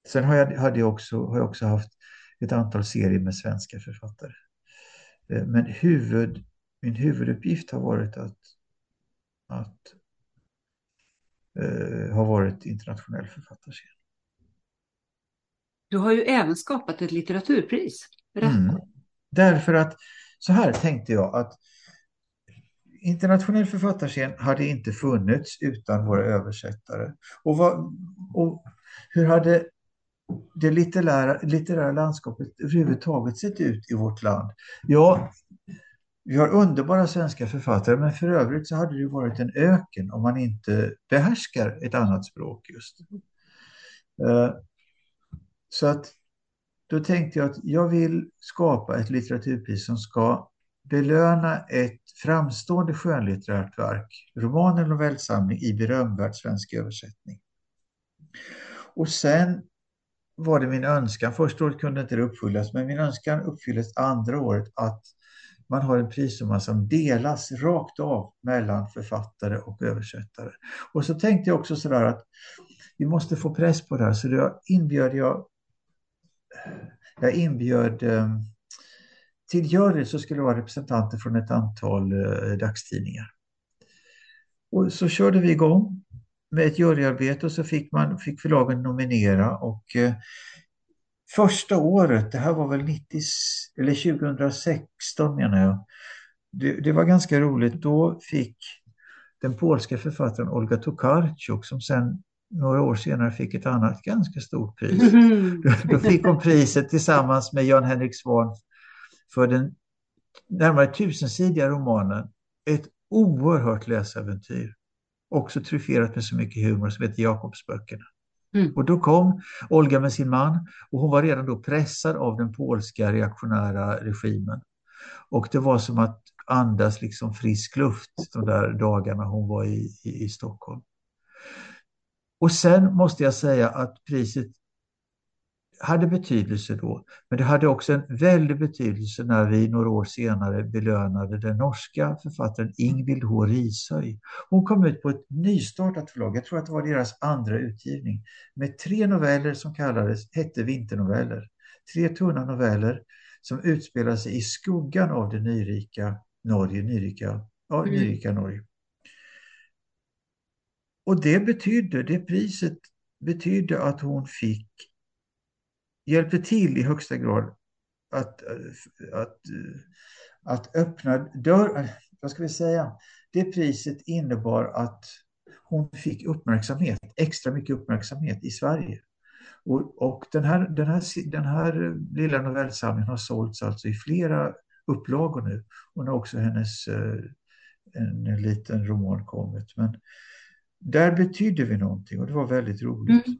Sen har jag, hade jag också, har jag också haft ett antal serier med svenska författare. Eh, men huvud, min huvuduppgift har varit att, att eh, ha varit internationell författarscen. Du har ju även skapat ett litteraturpris. Berätta. Mm. Därför att så här tänkte jag att internationell författarscen hade inte funnits utan våra översättare. Och, vad, och hur hade det litterära, litterära landskapet överhuvudtaget sett ut i vårt land? Ja, vi har underbara svenska författare men för övrigt så hade det varit en öken om man inte behärskar ett annat språk just. Eh, så att då tänkte jag att jag vill skapa ett litteraturpris som ska belöna ett framstående skönlitterärt verk, roman eller novellsamling i berömvärd svensk översättning. Och sen var det min önskan, första året kunde inte det uppfyllas, men min önskan uppfylldes andra året att man har en prissumma som delas rakt av mellan författare och översättare. Och så tänkte jag också sådär att vi måste få press på det här, så då inbjöd jag jag inbjöd eh, till jury så skulle det vara representanter från ett antal eh, dagstidningar. Och så körde vi igång med ett juryarbete och så fick, man, fick förlagen nominera och eh, första året, det här var väl 90, eller 2016 menar jag, det, det, var ganska roligt. Då fick den polska författaren Olga Tokarczuk som sen några år senare fick ett annat ganska stort pris. Mm. Då fick hon priset tillsammans med Jan-Henrik Svan för den närmare tusensidiga romanen Ett oerhört läsäventyr. Också tryfferat med så mycket humor som heter Jakobsböckerna. Mm. Och då kom Olga med sin man och hon var redan då pressad av den polska reaktionära regimen. Och det var som att andas liksom frisk luft de där dagarna hon var i, i, i Stockholm. Och sen måste jag säga att priset hade betydelse då, men det hade också en väldig betydelse när vi några år senare belönade den norska författaren Ingvild H. Rishöj. Hon kom ut på ett nystartat förlag, jag tror att det var deras andra utgivning, med tre noveller som kallades, hette vinternoveller. Tre tunna noveller som utspelar sig i skuggan av det nyrika Norge, nyrika, ja, Mm. nyrika Norge. Och det betydde, det priset betydde att hon fick, hjälpte till i högsta grad att, att, att öppna dörr, vad ska vi säga, det priset innebar att hon fick uppmärksamhet, extra mycket uppmärksamhet i Sverige. Och, och den, här, den, här, den här lilla novellsamlingen har sålts alltså i flera upplagor nu. Nu har också hennes en, en liten roman kommit. Men där betydde vi någonting och det var väldigt roligt. Mm.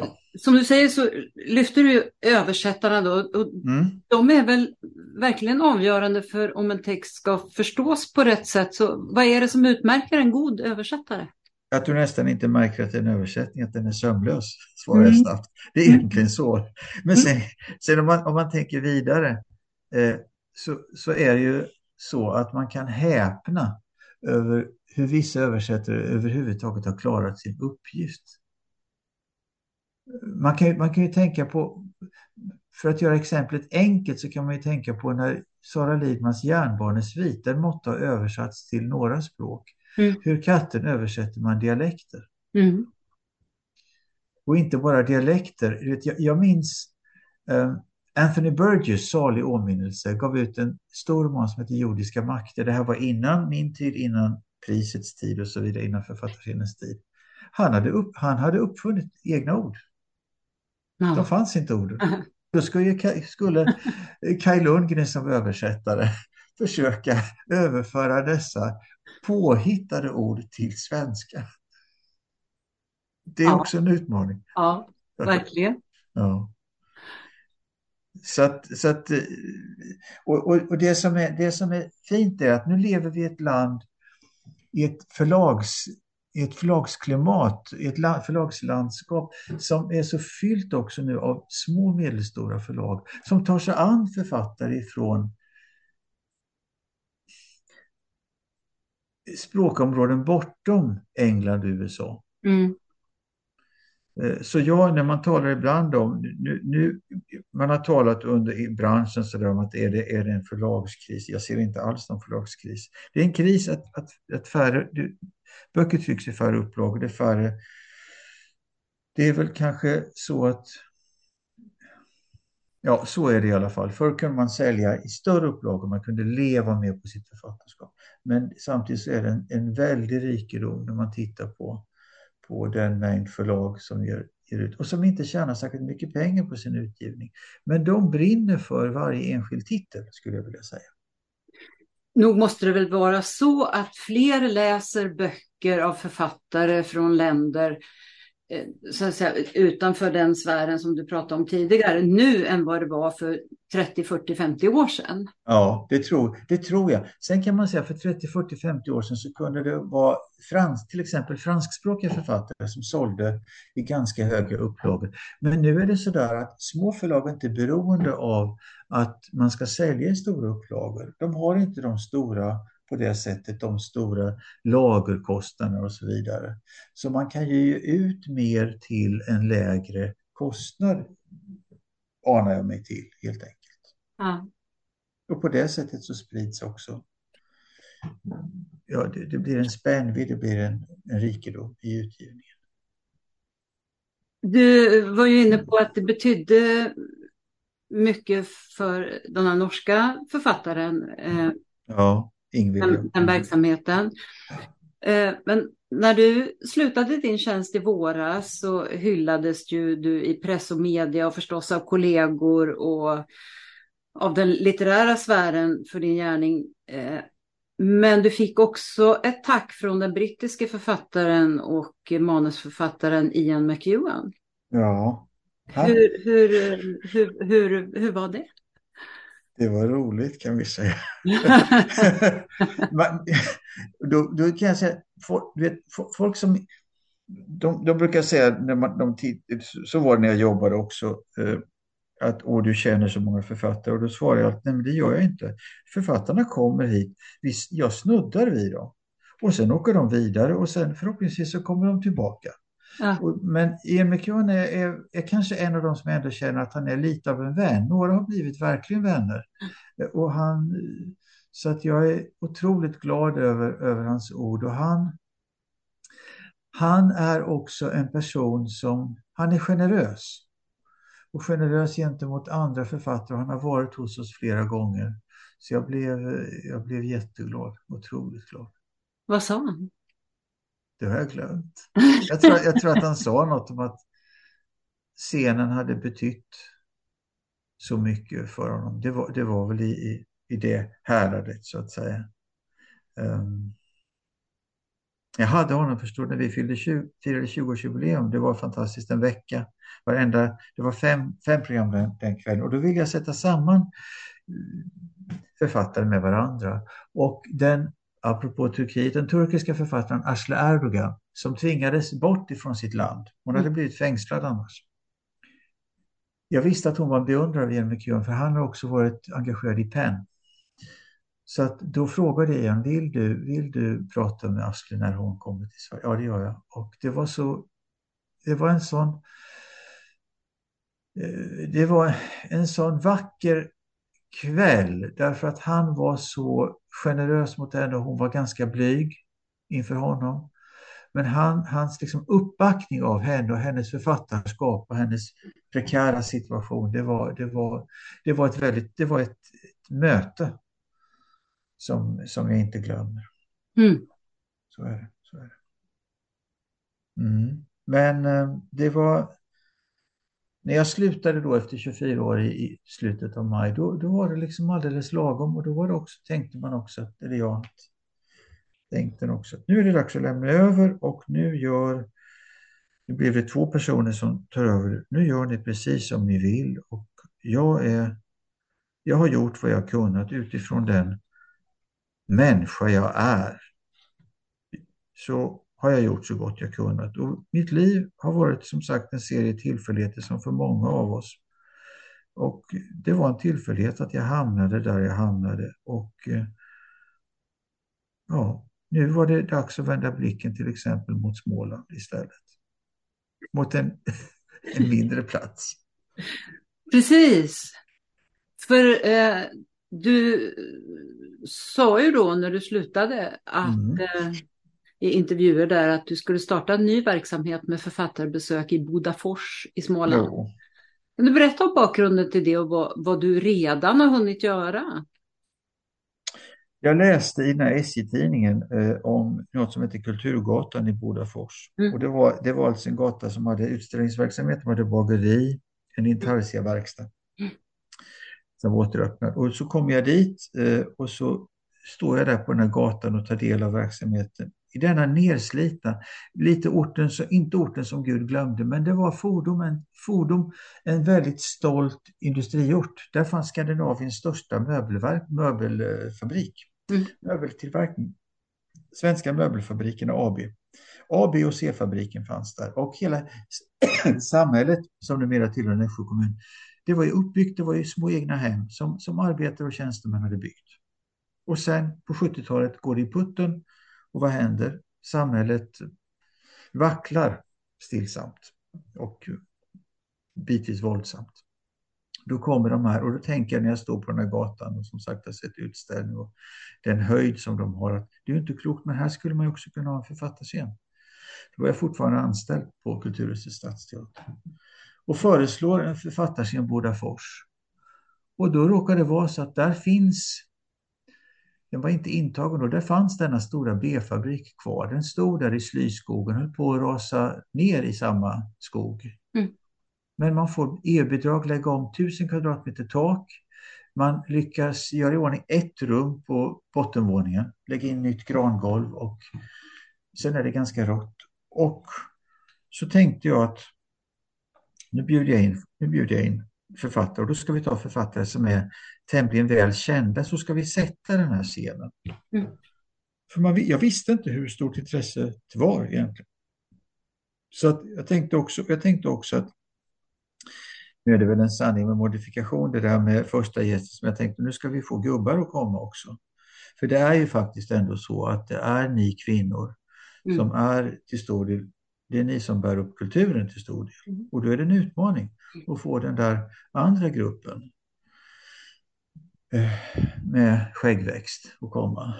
Eh, Som du säger så lyfter du översättarna då. Och Mm. de är väl verkligen avgörande för om en text ska förstås på rätt sätt. Så vad är det som utmärker en god översättare? Att du nästan inte märker att det är en översättning, att den är sömlös, svarar jag Mm. snabbt. Det är egentligen så. Men sen, sen om, man, om man tänker vidare eh, så, så är det ju så att man kan häpna över hur vissa översättare överhuvudtaget har klarat sin uppgift. Man kan, man kan ju tänka på, för att göra exemplet enkelt så kan man ju tänka på när Sara Lidmans Järnbarnesvit, den måtte ha översatts till några språk. Mm. Hur katten översätter man dialekter? Mm. Och inte bara dialekter. Jag minns eh, Anthony Burgess, salig åminnelse, gav ut en stor roman som heter Jordiska makter. Det här var innan min tid, innan prisets tid och så vidare, innan författarsinnens tid. Han hade, upp, han hade uppfunnit egna ord. Ja. fanns inte orden. Då skulle, skulle Kaj Lundgren som översättare försöka överföra dessa påhittade ord till svenska. Det är Ja. också en utmaning. ja, verkligen. Ja. Så att, så att, och, och, och det, som är, det som är fint är att nu lever vi i ett land i ett, förlags, i ett förlagsklimat, i ett förlagslandskap som är så fyllt också nu av små och medelstora förlag som tar sig an författare ifrån språkområden bortom England och USA. Mm. Eh, så ja, när man talar ibland om, nu, nu, man har talat under i branschen så där om att är det, är det en förlagskris? Jag ser inte alls någon förlagskris. Det är en kris att, att, att färre, du, böcker trycks i färre upplagor, det är färre. Det är väl kanske så att, ja så är det i alla fall. Förr kunde man sälja i större upplagor, man kunde leva mer på sitt författarskap. Men samtidigt så är det en, en väldig rikedom när man tittar på på den mängd förlag som ger, ger ut och som inte tjänar särskilt mycket pengar på sin utgivning. Men de brinner för varje enskild titel skulle jag vilja säga. Nog måste det väl vara så att fler läser böcker av författare från länder Eh, så att säga, utanför den sfären som du pratade om tidigare nu än vad det var för 30, 40, 50 år sedan. Ja, det tror, det tror jag. Sen kan man säga för 30, 40, 50 år sedan så kunde det vara frans, till exempel franskspråkiga författare som sålde i ganska höga upplagor. Men nu är det så där att små förlag är inte beroende av att man ska sälja i stora upplagor. De har inte de stora på det sättet, de stora lagerkostnaderna och så vidare. Så man kan ge ut mer till en lägre kostnad, anar jag mig till helt enkelt. Ja. Och på det sättet så sprids också, ja det, det blir en spännvidd, det blir en, en rikedom i utgivningen. Du var ju inne på att det betydde mycket för den här norska författaren, eh, Ja. Den, den verksamheten. Eh, men när du slutade din tjänst i våras så hyllades ju du i press och media och förstås av kollegor och av den litterära sfären för din gärning. Eh, Men du fick också ett tack från den brittiske författaren och manusförfattaren Ian McEwan. Ja. Hur, hur, hur, hur, hur var det? Det var roligt kan vi säga. då, då kan jag säga, folk, vet, folk som de, de brukar säga, när man, de, så var det när jag jobbade också, eh, att Åh, du känner så många författare. Och då svarar jag att nej, men det gör jag inte. Författarna kommer hit, jag snuddar vid dem. Och sen åker de vidare och sen förhoppningsvis så kommer de tillbaka. Ja. Men Ian McEwan är, är, är, kanske en av de som ändå känner att han är lite av en vän. Några har blivit verkligen vänner. Och han, så att jag är otroligt glad över, över hans ord. Och han, han är också en person som, han är generös. Och generös gentemot andra författare. Han har varit hos oss flera gånger. Så jag blev, jag blev jätteglad, otroligt glad. Vad sa han? Det har jag glömt. Jag tror, jag tror att han sa något om att scenen hade betytt så mycket för honom. Det var, det var väl i, i, i det häradet så att säga. Um, jag hade honom förstår när vi fyllde 20, firade 20-årsjubileum. Det var fantastiskt en vecka. Varenda, det var fem, fem program den, den kvällen och då ville jag sätta samman eh, författare med varandra. Och den apropå Turkiet, den turkiska författaren Asle Erdogan som tvingades bort ifrån sitt land. Hon hade mm. blivit fängslad annars. Jag visste att hon var en beundrare av Ian McEwan för han har också varit engagerad i PEN. Så att då frågade jag igen, vill du, vill du prata med Asle när hon kommer till Sverige? Ja, det gör jag. Och det var så, det var en sån, eh, det var en sån vacker kväll därför att han var så generös mot henne och hon var ganska blyg inför honom. Men han, hans liksom uppbackning av henne och hennes författarskap och hennes prekära situation, det var, det var, det var ett väldigt, det var ett, ett möte som, som jag inte glömmer. Mm. Så är det. Så är det. Mm. Men eh, det var, när jag slutade då efter 24 år i, i, slutet av maj, då, då var det liksom alldeles lagom och då var det också, tänkte man också, eller jag tänkte också, att nu är det dags att lämna över och nu gör, nu blev det två personer som tar över, nu gör ni precis som ni vill och jag är, jag har gjort vad jag kunnat utifrån den människa jag är. Så har jag gjort så gott jag kunnat. Och mitt liv har varit som sagt en serie tillfälligheter som för många av oss. Och det var en tillfällighet att jag hamnade där jag hamnade. Och eh, ja, nu var det dags att vända blicken till exempel mot Småland istället. Mot en, en mindre plats. Precis. För eh, du sa ju då när du slutade att mm. eh, i intervjuer där att du skulle starta en ny verksamhet med författarbesök i Bodafors i Småland. Jo. Kan du berätta om bakgrunden till det och vad, vad du redan har hunnit göra? Jag läste i den här SJ-tidningen eh, om något som heter Kulturgatan i Bodafors. Mm. Och det, var, det var alltså en gata som hade utställningsverksamhet, de hade bageri, en intarsia-verkstad mm. som var återöppnad. Och så kom jag dit eh, och så står jag där på den här gatan och tar del av verksamheten i denna nedslitna, lite orten, inte orten som Gud glömde, men det var Fordom en, Fordom, en väldigt stolt industriort. Där fanns Skandinaviens största möbelverk, möbelfabrik, mm. möbeltillverkning. Svenska möbelfabrikerna AB. A, B och C-fabriken fanns där och hela samhället som numera tillhör Nässjö kommun. Det var ju uppbyggt, det var ju små egna hem som, som arbetare och tjänstemän hade byggt. Och sen på 70-talet går det i putten och vad händer? Samhället vacklar stillsamt och bitvis våldsamt. Då kommer de här och då tänker jag när jag står på den här gatan och som sagt har sett utställning och den höjd som de har att det är ju inte klokt men här skulle man också kunna ha en författarscen. Då var jag fortfarande anställd på Kulturhuset Stadsteater och föreslår en författarscen Bodafors. Och då råkar det vara så att där finns den var inte intagen och där fanns denna stora B-fabrik kvar. Den stod där i slyskogen och höll på att rasa ner i samma skog. Mm. Men man får e-bidrag, lägga om 1000 kvadratmeter tak, Man lyckas göra i ordning ett rum på bottenvåningen, lägga in nytt grangolv och sen är det ganska rått. Och så tänkte jag att nu bjuder jag in, nu bjuder jag in författare och då ska vi ta författare som är tämligen väl kända så ska vi sätta den här scenen. Mm. För man, jag visste inte hur stort intresset var egentligen. Så att jag, tänkte också, jag tänkte också att nu är det väl en sanning med modifikation det där med första gästen som jag tänkte nu ska vi få gubbar att komma också. För det är ju faktiskt ändå så att det är ni kvinnor mm. som är till stor del, det är ni som bär upp kulturen till stor del. Mm. Och då är det en utmaning att få den där andra gruppen eh, med skäggväxt att komma.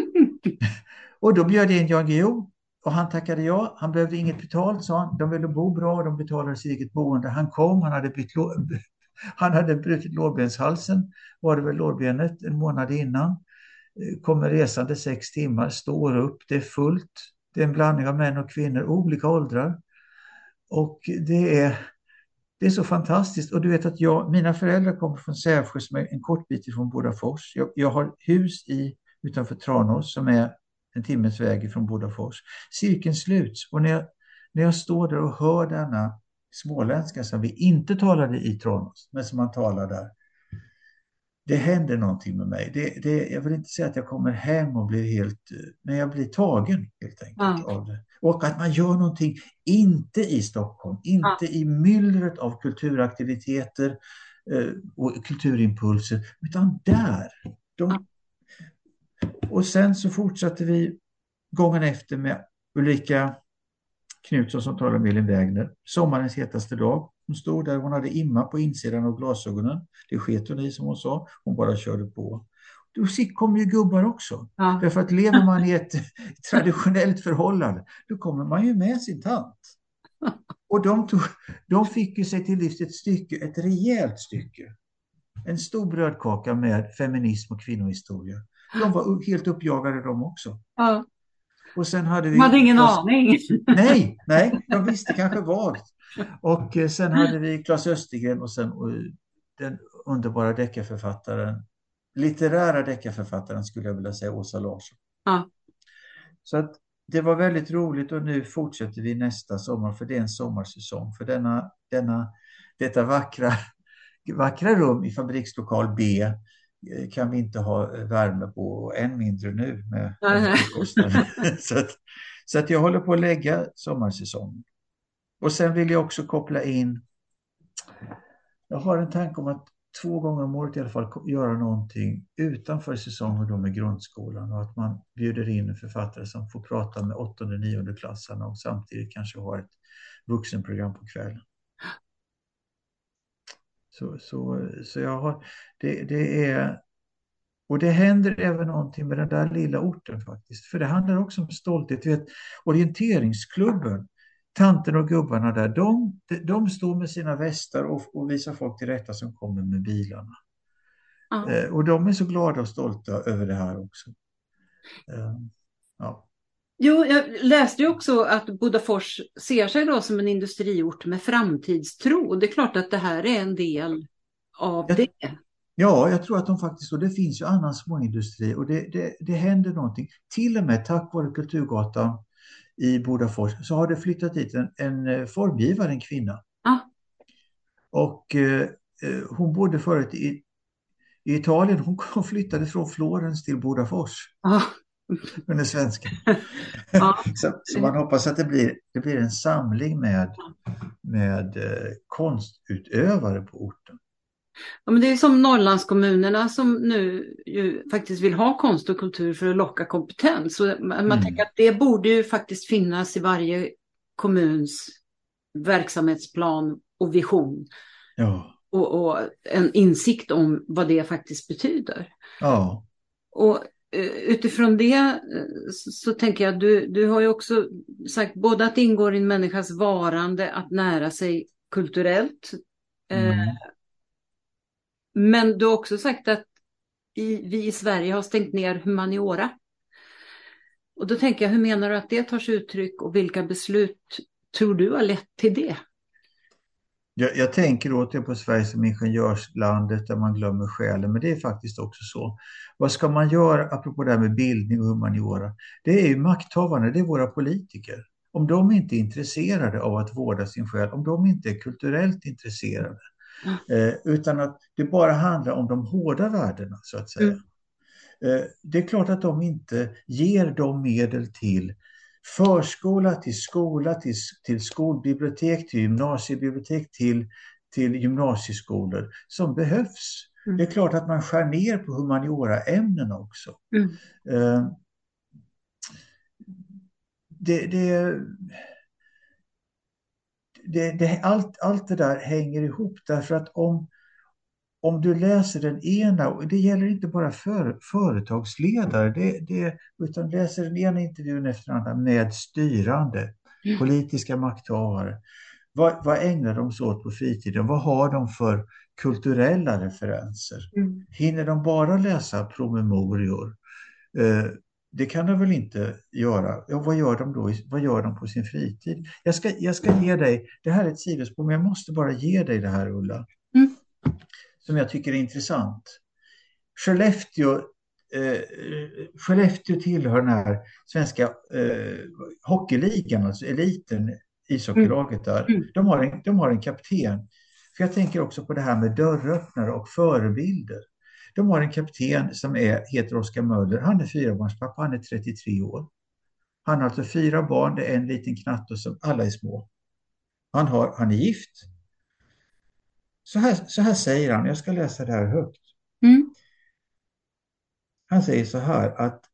och då bjöd jag in Jan Guillou och han tackade ja. Han behövde inget betalt, sa han. De ville bo bra, de betalade sitt eget boende. Han kom, han hade, bytt han hade brutit lårbenshalsen, var det väl lårbenet en månad innan. Eh, kommer resande sex timmar, står upp, det är fullt. Det är en blandning av män och kvinnor, olika åldrar. Och det är, det är så fantastiskt. Och du vet att jag, mina föräldrar kommer från Sävsjö som är en kort bit ifrån Bodafors. Jag, jag har hus i, utanför Tranås som är en timmes väg ifrån Bodafors. Cirkeln sluts och när jag, när jag står där och hör denna småländska som vi inte talade i Tranås, men som man talar där. Det händer någonting med mig. Det, det, jag vill inte säga att jag kommer hem och blir helt, men jag blir tagen helt enkelt ja. av det. Och att man gör någonting, inte i Stockholm, inte ja. i myllret av kulturaktiviteter eh, och kulturimpulser, utan där. De, ja. Och sen så fortsatte vi gången efter med Ulrika Knutsson som talar med Elin Wägner. Sommarens hetaste dag. Hon stod där, hon hade imma på insidan av glasögonen. Det sket hon i som hon sa. Hon bara körde på. Då kommer ju gubbar också. Ja. Därför att lever man i ett traditionellt förhållande, då kommer man ju med sin tant. Och de, tog, de fick ju sig till livs ett stycke, ett rejält stycke. En stor brödkaka med feminism och kvinnohistoria. De var helt uppjagade de också. Ja. Och sen hade vi... De hade ingen aning. Nej, nej, de visste kanske vagt. Och eh, sen hade vi Claes Östergren och sen den underbara deckarförfattaren, litterära deckarförfattaren skulle jag vilja säga, Åsa Larsson. Ja. Så att det var väldigt roligt och nu fortsätter vi nästa sommar för det är en sommarsäsong för denna, denna, detta vackra, vackra rum i fabrikslokal B Eh, kan vi inte ha eh, värme på och än mindre nu med så, att, så att jag håller på att lägga sommarsäsongen. Och sen vill jag också koppla in, jag har en tanke om att två gånger om året i alla fall göra någonting utanför säsong och då med grundskolan och att man bjuder in en författare som får prata med åttonde, nionde klassarna och samtidigt kanske har ett vuxenprogram på kvällen. Så, så, så jag har, det, det är, och det händer även någonting med den där lilla orten faktiskt. För det handlar också om stolthet. Du vet, orienteringsklubben, tanten och gubbarna där, de, de står med sina västar och, och visar folk till rätta som kommer med bilarna. Ja. Eh, och de är så glada och stolta över det här också. Eh, ja. Jo, jag läste ju också att Bodafors ser sig då som en industriort med framtidstro. Det är klart att det här är en del av jag, det. Ja, jag tror att de faktiskt, och det finns ju annan småindustri och det, det, det händer någonting. Till och med tack vare Kulturgatan i Bodafors så har det flyttat dit en, en eh, formgivare, en kvinna. Ah. Och eh, eh, hon bodde förut i, i Italien. Hon flyttade från Florens till Bodafors. Ah. Hon är svenska. Ja. så, så, man hoppas att det blir, det blir en samling med, med eh, konstutövare på orten. Ja, men det är som Norrlandskommunerna som nu ju faktiskt vill ha konst och kultur för att locka kompetens. Så man mm. tänker att det borde ju faktiskt finnas i varje kommuns verksamhetsplan och vision. Ja. Och, och en insikt om vad det faktiskt betyder. Ja. Och Eh, utifrån det eh, så tänker jag du, du har ju också sagt både att det ingår i en människas varande att nära sig kulturellt. Eh, mm. Men du har också sagt att i, vi i Sverige har stängt ner humaniora. Och då tänker jag, hur menar du att det tar sig uttryck och vilka beslut tror du har lett till det? Jag, jag tänker åter på Sverige som ingenjörslandet där man glömmer själen, men det är faktiskt också så. Vad ska man göra, apropå det här med bildning och humaniora? Det är ju makthavarna, det är våra politiker. Om de inte är intresserade av att vårda sin själ, om de inte är kulturellt intresserade, mm. eh, utan att det bara handlar om de hårda värdena, så att säga. Mm. Eh, det är klart att de inte ger de medel till förskola, till skola, till, till skolbibliotek, till gymnasiebibliotek, till, till gymnasieskolor som behövs. Mm. Det är klart att man skär ner på humaniora-ämnena också. Mm. Uh, det, det, det, det, allt, allt det där hänger ihop därför att om, om du läser den ena, och det gäller inte bara för, företagsledare, det, det, utan läser den ena intervjun efter den andra med styrande, mm. politiska makthavare. Vad, vad ägnar de sig åt på fritiden? Vad har de för kulturella referenser? Mm. Hinner de bara läsa promemorior? Det kan de väl inte göra? Ja, vad gör de då? Vad gör de på sin fritid? Jag ska, jag ska ge dig, det här är ett sidospår, men jag måste bara ge dig det här Ulla. Mm som jag tycker är intressant. Skellefteå, eh, Skellefteå tillhör den här svenska eh, hockeyligan, alltså eliten, ishockeylaget där. Mm. De har, en, de har en kapten. För jag tänker också på det här med dörröppnare och förebilder. De har en kapten som är, heter Oskar Möller. Han är fyrabarnspappa, han är 33 år. Han har alltså fyra barn, det är en liten knatte som alla är små. Han, har, han är gift, så här, så här säger han, jag ska läsa det här högt. Mm. Han säger så här att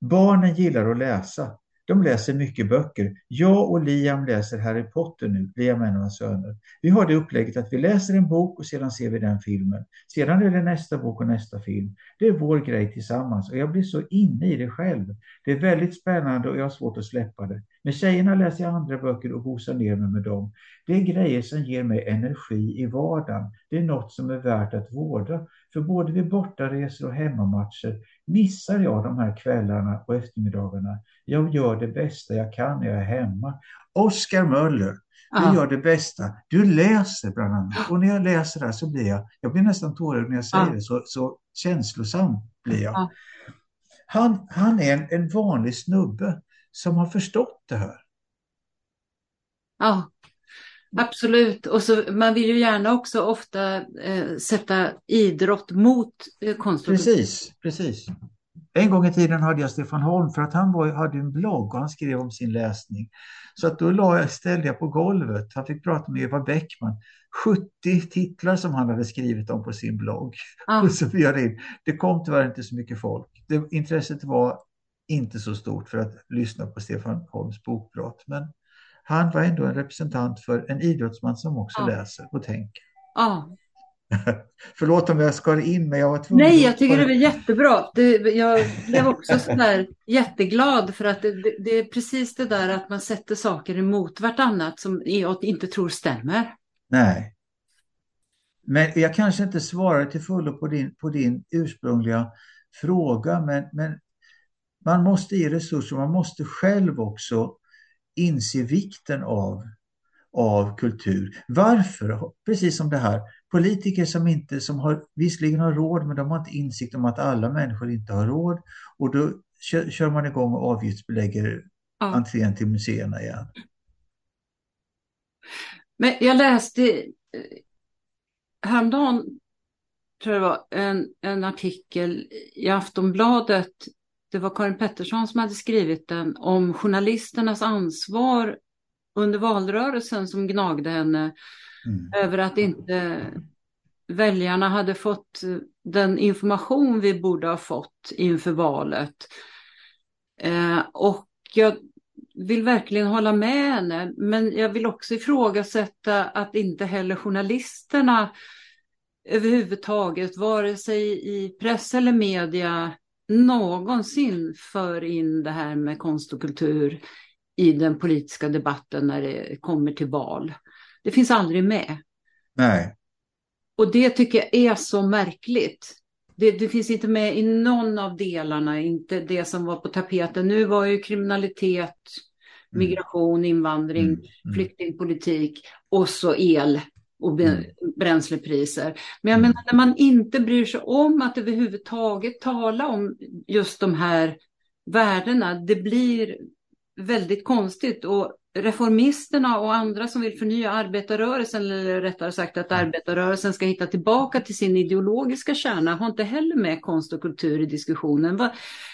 barnen gillar att läsa. De läser mycket böcker. Jag och Liam läser Harry Potter nu, Liam och en av hans söner. Vi har det upplägget att vi läser en bok och sedan ser vi den filmen. Sedan är det nästa bok och nästa film. Det är vår grej tillsammans och jag blir så inne i det själv. Det är väldigt spännande och jag har svårt att släppa det. Med tjejerna läser jag andra böcker och gosar ner mig med dem. Det är grejer som ger mig energi i vardagen. Det är något som är värt att vårda. För både vid bortaresor och hemmamatcher missar jag de här kvällarna och eftermiddagarna. Jag gör det bästa jag kan när jag är hemma. Oskar Möller, du Aha. gör det bästa. Du läser bland annat. Och när jag läser det så blir jag, jag blir nästan tårögd när jag säger Aha. det, så, så känslosam blir jag. Han, han är en, en vanlig snubbe som har förstått det här. Ja, absolut. Och så, man vill ju gärna också ofta eh, sätta idrott mot eh, konstruktion. Precis, precis. En gång i tiden hade jag Stefan Holm för att han var, hade en blogg och han skrev om sin läsning. Så att då la jag, ställde jag på golvet, han fick prata med Eva Bäckman, 70 titlar som han hade skrivit om på sin blogg. Ah. Och så in. Det kom tyvärr inte så mycket folk. Det, intresset var inte så stort för att lyssna på Stefan Holms bokprat. Men han var ändå en representant för en idrottsman som också ja. läser och tänker. Ja. Förlåt om jag skar in men jag var tvungen. Nej, jag tycker det var jättebra. Det, jag blev också sådär jätteglad för att det, det, är precis det där att man sätter saker emot vartannat som jag inte tror stämmer. Nej. Men jag kanske inte svarar till fullo på din, på din ursprungliga fråga, men, men man måste ge resurser, man måste själv också inse vikten av, av kultur. Varför? Precis som det här, politiker som inte, som har, visserligen har råd men de har inte insikt om att alla människor inte har råd och då kör, kör man igång och avgiftsbelägger ja. entrén till museerna igen. Men jag läste eh, häromdagen tror jag det var, en, en artikel i Aftonbladet det var Karin Pettersson som hade skrivit den om journalisternas ansvar under valrörelsen som gnagde henne mm. över att inte väljarna hade fått den information vi borde ha fått inför valet. Eh, och jag vill verkligen hålla med henne, men jag vill också ifrågasätta att inte heller journalisterna överhuvudtaget, vare sig i press eller media, någonsin för in det här med konst och kultur i den politiska debatten när det kommer till val. Det finns aldrig med. Nej. Och det tycker jag är så märkligt. Det, det, finns inte med i någon av delarna, inte det som var på tapeten. Nu var ju kriminalitet migration, invandring, Mm, mm. flyktingpolitik och så el och Mm. bränslepriser. Men jag Mm. menar när man inte bryr sig om att överhuvudtaget tala om just de här värdena, det blir väldigt konstigt. Och reformisterna och andra som vill förnya arbetarrörelsen, eller rättare sagt att arbetarrörelsen ska hitta tillbaka till sin ideologiska kärna, har inte heller med konst och kultur i diskussionen. Vad,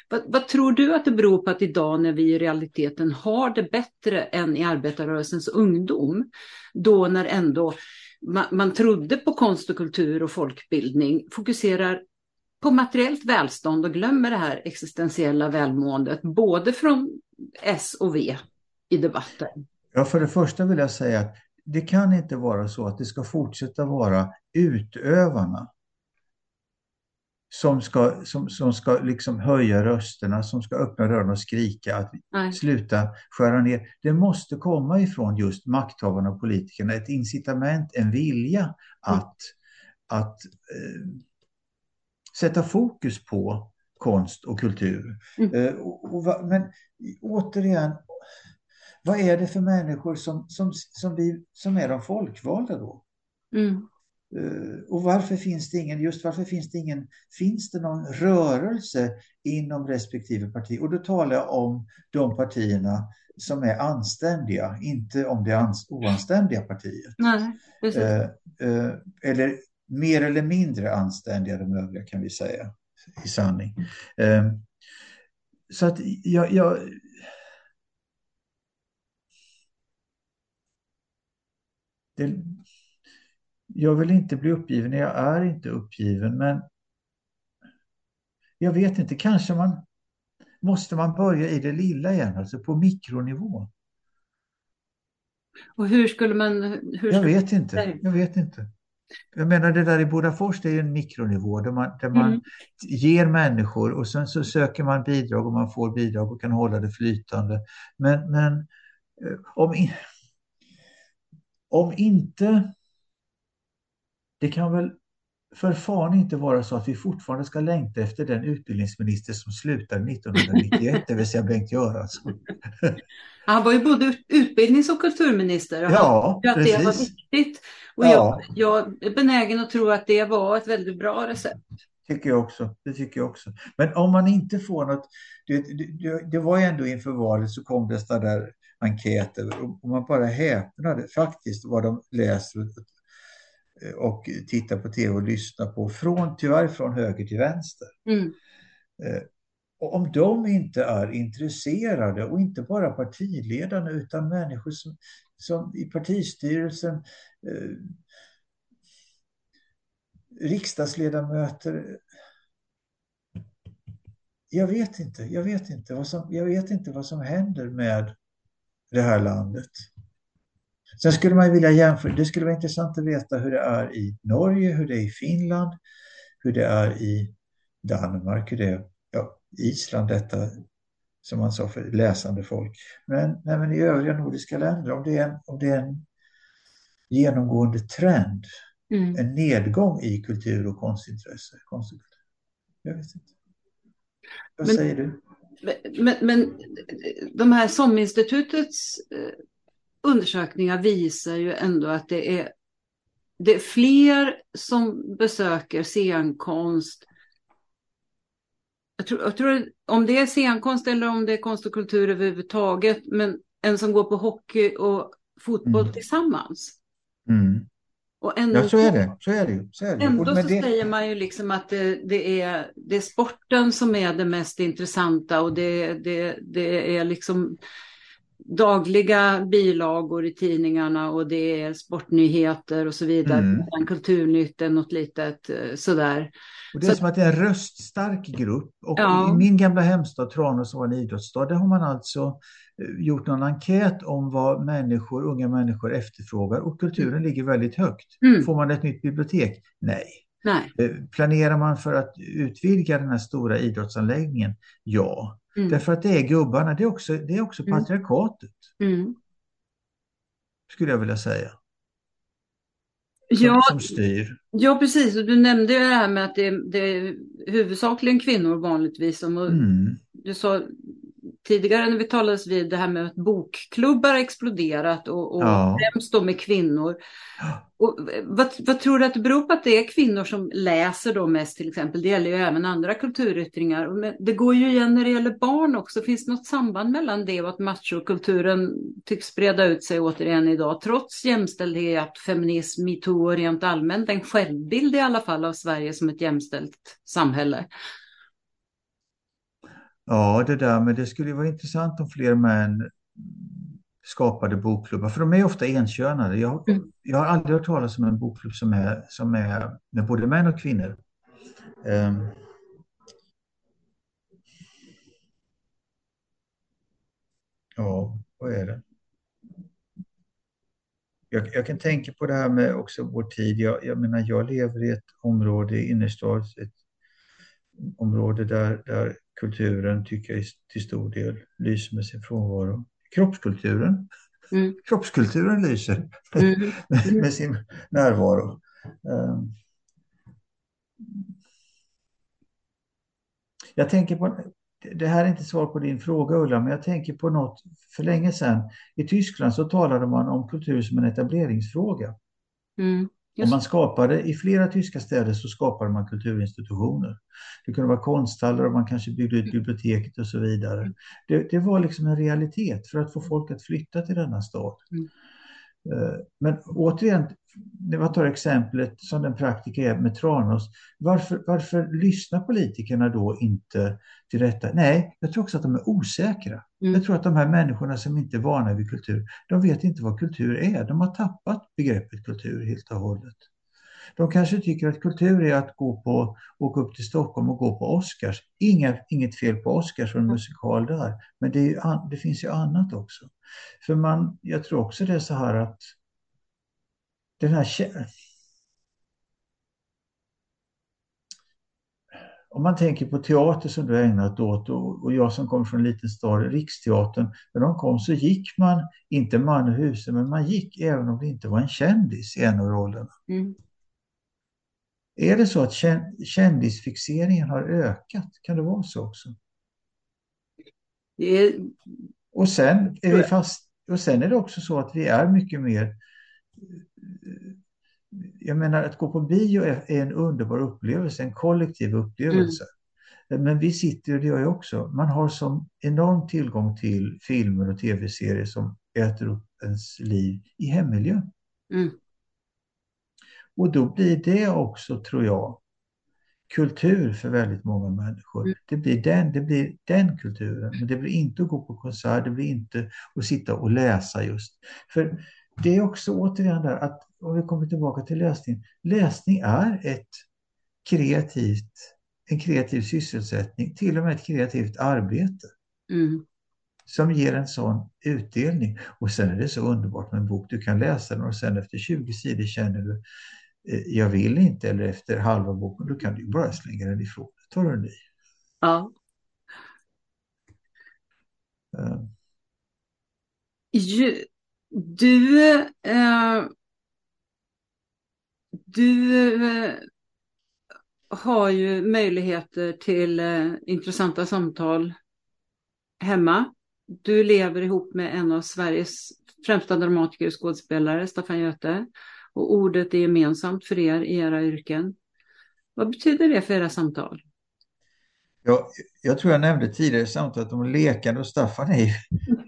vad, vad tror du att det beror på att idag när vi i realiteten har det bättre än i arbetarrörelsens ungdom, då när ändå man, man trodde på konst och kultur och folkbildning, fokuserar på materiellt välstånd och glömmer det här existentiella välmåendet, både från S och V i debatten. Ja, för det första vill jag säga att det kan inte vara så att det ska fortsätta vara utövarna som ska, som, som ska liksom höja rösterna, som ska öppna dörren och skrika att Nej. sluta skära ner. Det måste komma ifrån just makthavarna och politikerna, ett incitament, en vilja att, att eh, sätta fokus på konst och kultur. Mm. Eh, och, och, men återigen, vad är det för människor som, som, som, vi, som är de folkvalda då? Mm. Eh, Och varför finns det ingen, just varför finns det ingen, finns det någon rörelse inom respektive parti? Och då talar jag om de partierna som är anständiga, inte om det ans- oanständiga partiet. Nej. Eh, eh, eller mer eller mindre anständiga de övriga kan vi säga i sanning. Så att jag, jag det, jag vill inte bli uppgiven, jag är inte uppgiven, men jag vet inte, kanske man måste man börja i det lilla igen, alltså på mikronivå. Och hur skulle man... Hur Jag vet inte, jag vet inte. Jag menar det där i Bodafors, det är en mikronivå där man, där man Mm. ger människor och sen så söker man bidrag och man får bidrag och kan hålla det flytande. Men, men eh, om, om inte, det kan väl för fan inte vara så att vi fortfarande ska längta efter den utbildningsminister som slutade 1991, det vill säga Bengt Göransson. Han var ju både ut- utbildnings och kulturminister. Och Ja, att det var precis. viktigt. Och Ja. jag, jag är benägen att tro att det var ett väldigt bra recept. tycker jag också. Det tycker jag också. Men om man inte får något... Det, det, det var ju ändå inför valet så kom det sådana där enkäter och och man bara häpnade faktiskt vad de läser och, och tittar på tv och lyssnar på. Från, tyvärr från höger till vänster. Mm. Eh, Och om de inte är intresserade och inte bara partiledarna utan människor som, som i partistyrelsen, eh, riksdagsledamöter. Jag vet inte, jag vet inte vad som, jag vet inte vad som händer med det här landet. Sen skulle man vilja jämföra, det skulle vara intressant att veta hur det är i Norge, hur det är i Finland, hur det är i Danmark, hur det är ja, Island, detta som man sa för läsande folk. Men, nej, men i övriga nordiska länder, om det är en, om det är en genomgående trend, Mm. en nedgång i kultur och konstintresse. Konst och kultur. Jag vet inte. Vad Men- säger du? Men, men de här SOM-institutets eh, undersökningar visar ju ändå att det är, det är fler som besöker scenkonst. Jag tror, jag tror om det är scenkonst eller om det är konst och kultur överhuvudtaget, men en som går på hockey och fotboll Mm. tillsammans. Mm. Och ändå, Ja, så är det. Så är det. Så är det. ändå så det- säger man ju liksom att det, det, är, det är sporten som är det mest intressanta och det, det, det är liksom dagliga bilagor i tidningarna och det är sportnyheter och så vidare. Mm. Mm. Kulturnytt är något litet eh, sådär. Och det är Så- som att det är en röststark grupp. Och Ja. i min gamla hemstad Tranås som var en idrottsstad, där har man alltså eh, gjort någon enkät om vad människor, unga människor efterfrågar och kulturen ligger väldigt högt. Mm. Får man ett nytt bibliotek? Nej. Nej. Eh, Planerar man för att utvidga den här stora idrottsanläggningen? Ja. Mm. Därför att det är gubbarna, det är också, det är också Mm. patriarkatet, Mm. skulle jag vilja säga, som, Ja, som styr. ja, precis. Och du nämnde ju det här med att det, det är huvudsakligen kvinnor vanligtvis som Mm. du sa tidigare när vi talades vid det här med att bokklubbar exploderat och, och ja. främst då med kvinnor. Och vad, vad, tror du att det beror på att det är kvinnor som läser då mest till exempel? Det gäller ju även andra kulturyttringar. Men det går ju igen när det gäller barn också. Finns det något samband mellan det och att machokulturen tycks breda ut sig återigen idag? Trots jämställdhet, feminism, metoo och rent allmänt en självbild i alla fall av Sverige som ett jämställt samhälle. Ja, det där, men det skulle vara intressant om fler män skapade bokklubbar, för de är ofta enkönade. Jag, mm. jag har aldrig hört talas om en bokklubb som är, som är med både män och kvinnor. Um, ja, vad är det? Jag, jag, kan tänka på det här med också vår tid. Jag, jag menar, jag lever i ett område i innerstad, ett område där, där kulturen tycker jag till stor del lyser med sin frånvaro. Kroppskulturen. Mm. Kroppskulturen lyser mm. Med sin närvaro. Ehm. Jag tänker på, det här är inte svar på din fråga Ulla, men jag tänker på något för länge sedan. I Tyskland så talade man om kultur som en etableringsfråga. Mm. Och man skapade, I flera tyska städer så skapade man kulturinstitutioner. Det kunde vara konsthallar och man kanske byggde ut biblioteket och så vidare. Mm. Det, det var liksom en realitet för att få folk att flytta till denna stad. Mm. Eh, men återigen, när man tar exemplet som den praktiker är med Tranås, varför, varför lyssnar politikerna då inte till detta? Nej, jag tror också att de är osäkra. Mm. Jag tror att de här människorna som inte är vana vid kultur, de vet inte vad kultur är. De har tappat begreppet kultur helt och hållet. De kanske tycker att kultur är att gå på, åka upp till Stockholm och gå på Oscars. Inga, inget fel på Oscars och en musikal där, men det, är, det finns ju annat också. För man, jag tror också det är så här att den här om man tänker på teater som du har ägnat åt och, jag som kommer från en liten stad, Riksteatern, när de kom så gick man, inte man och huset, men man gick även om det inte var en kändis i en av rollerna. Mm. Är det så att kändisfixeringen har ökat? Kan det vara så också? Det... Och, sen är vi fast, och sen är det också så att vi är mycket mer... Jag menar att gå på bio är, en underbar upplevelse, en kollektiv upplevelse. Mm. Men vi sitter, och det gör jag också, man har som enorm tillgång till filmer och tv-serier som äter upp ens liv i hemmiljö. Mm. Och då blir det också, tror jag, kultur för väldigt många människor. Mm. Det, blir den, det blir den kulturen, men det blir inte att gå på konsert, det blir inte att sitta och läsa just. För det är också återigen där att, om vi kommer tillbaka till läsning, läsning är ett kreativt, en kreativ sysselsättning, till och med ett kreativt arbete. Mm. Som ger en sån utdelning. Och sen är det så underbart med en bok. Du kan läsa den och sen efter 20 sidor känner du Eh, jag vill inte eller efter halva boken, då kan du bara slänga den ifrån dig. Tar du en ny. Ja. Uh. Ju, du eh, du eh, har ju möjligheter till eh, intressanta samtal hemma. Du lever ihop med en av Sveriges främsta dramatiker och skådespelare, Staffan Göte och ordet är gemensamt för er i era yrken. Vad betyder det för era samtal? Ja, jag tror jag nämnde tidigare i samtalet om lekande och Staffan är ju,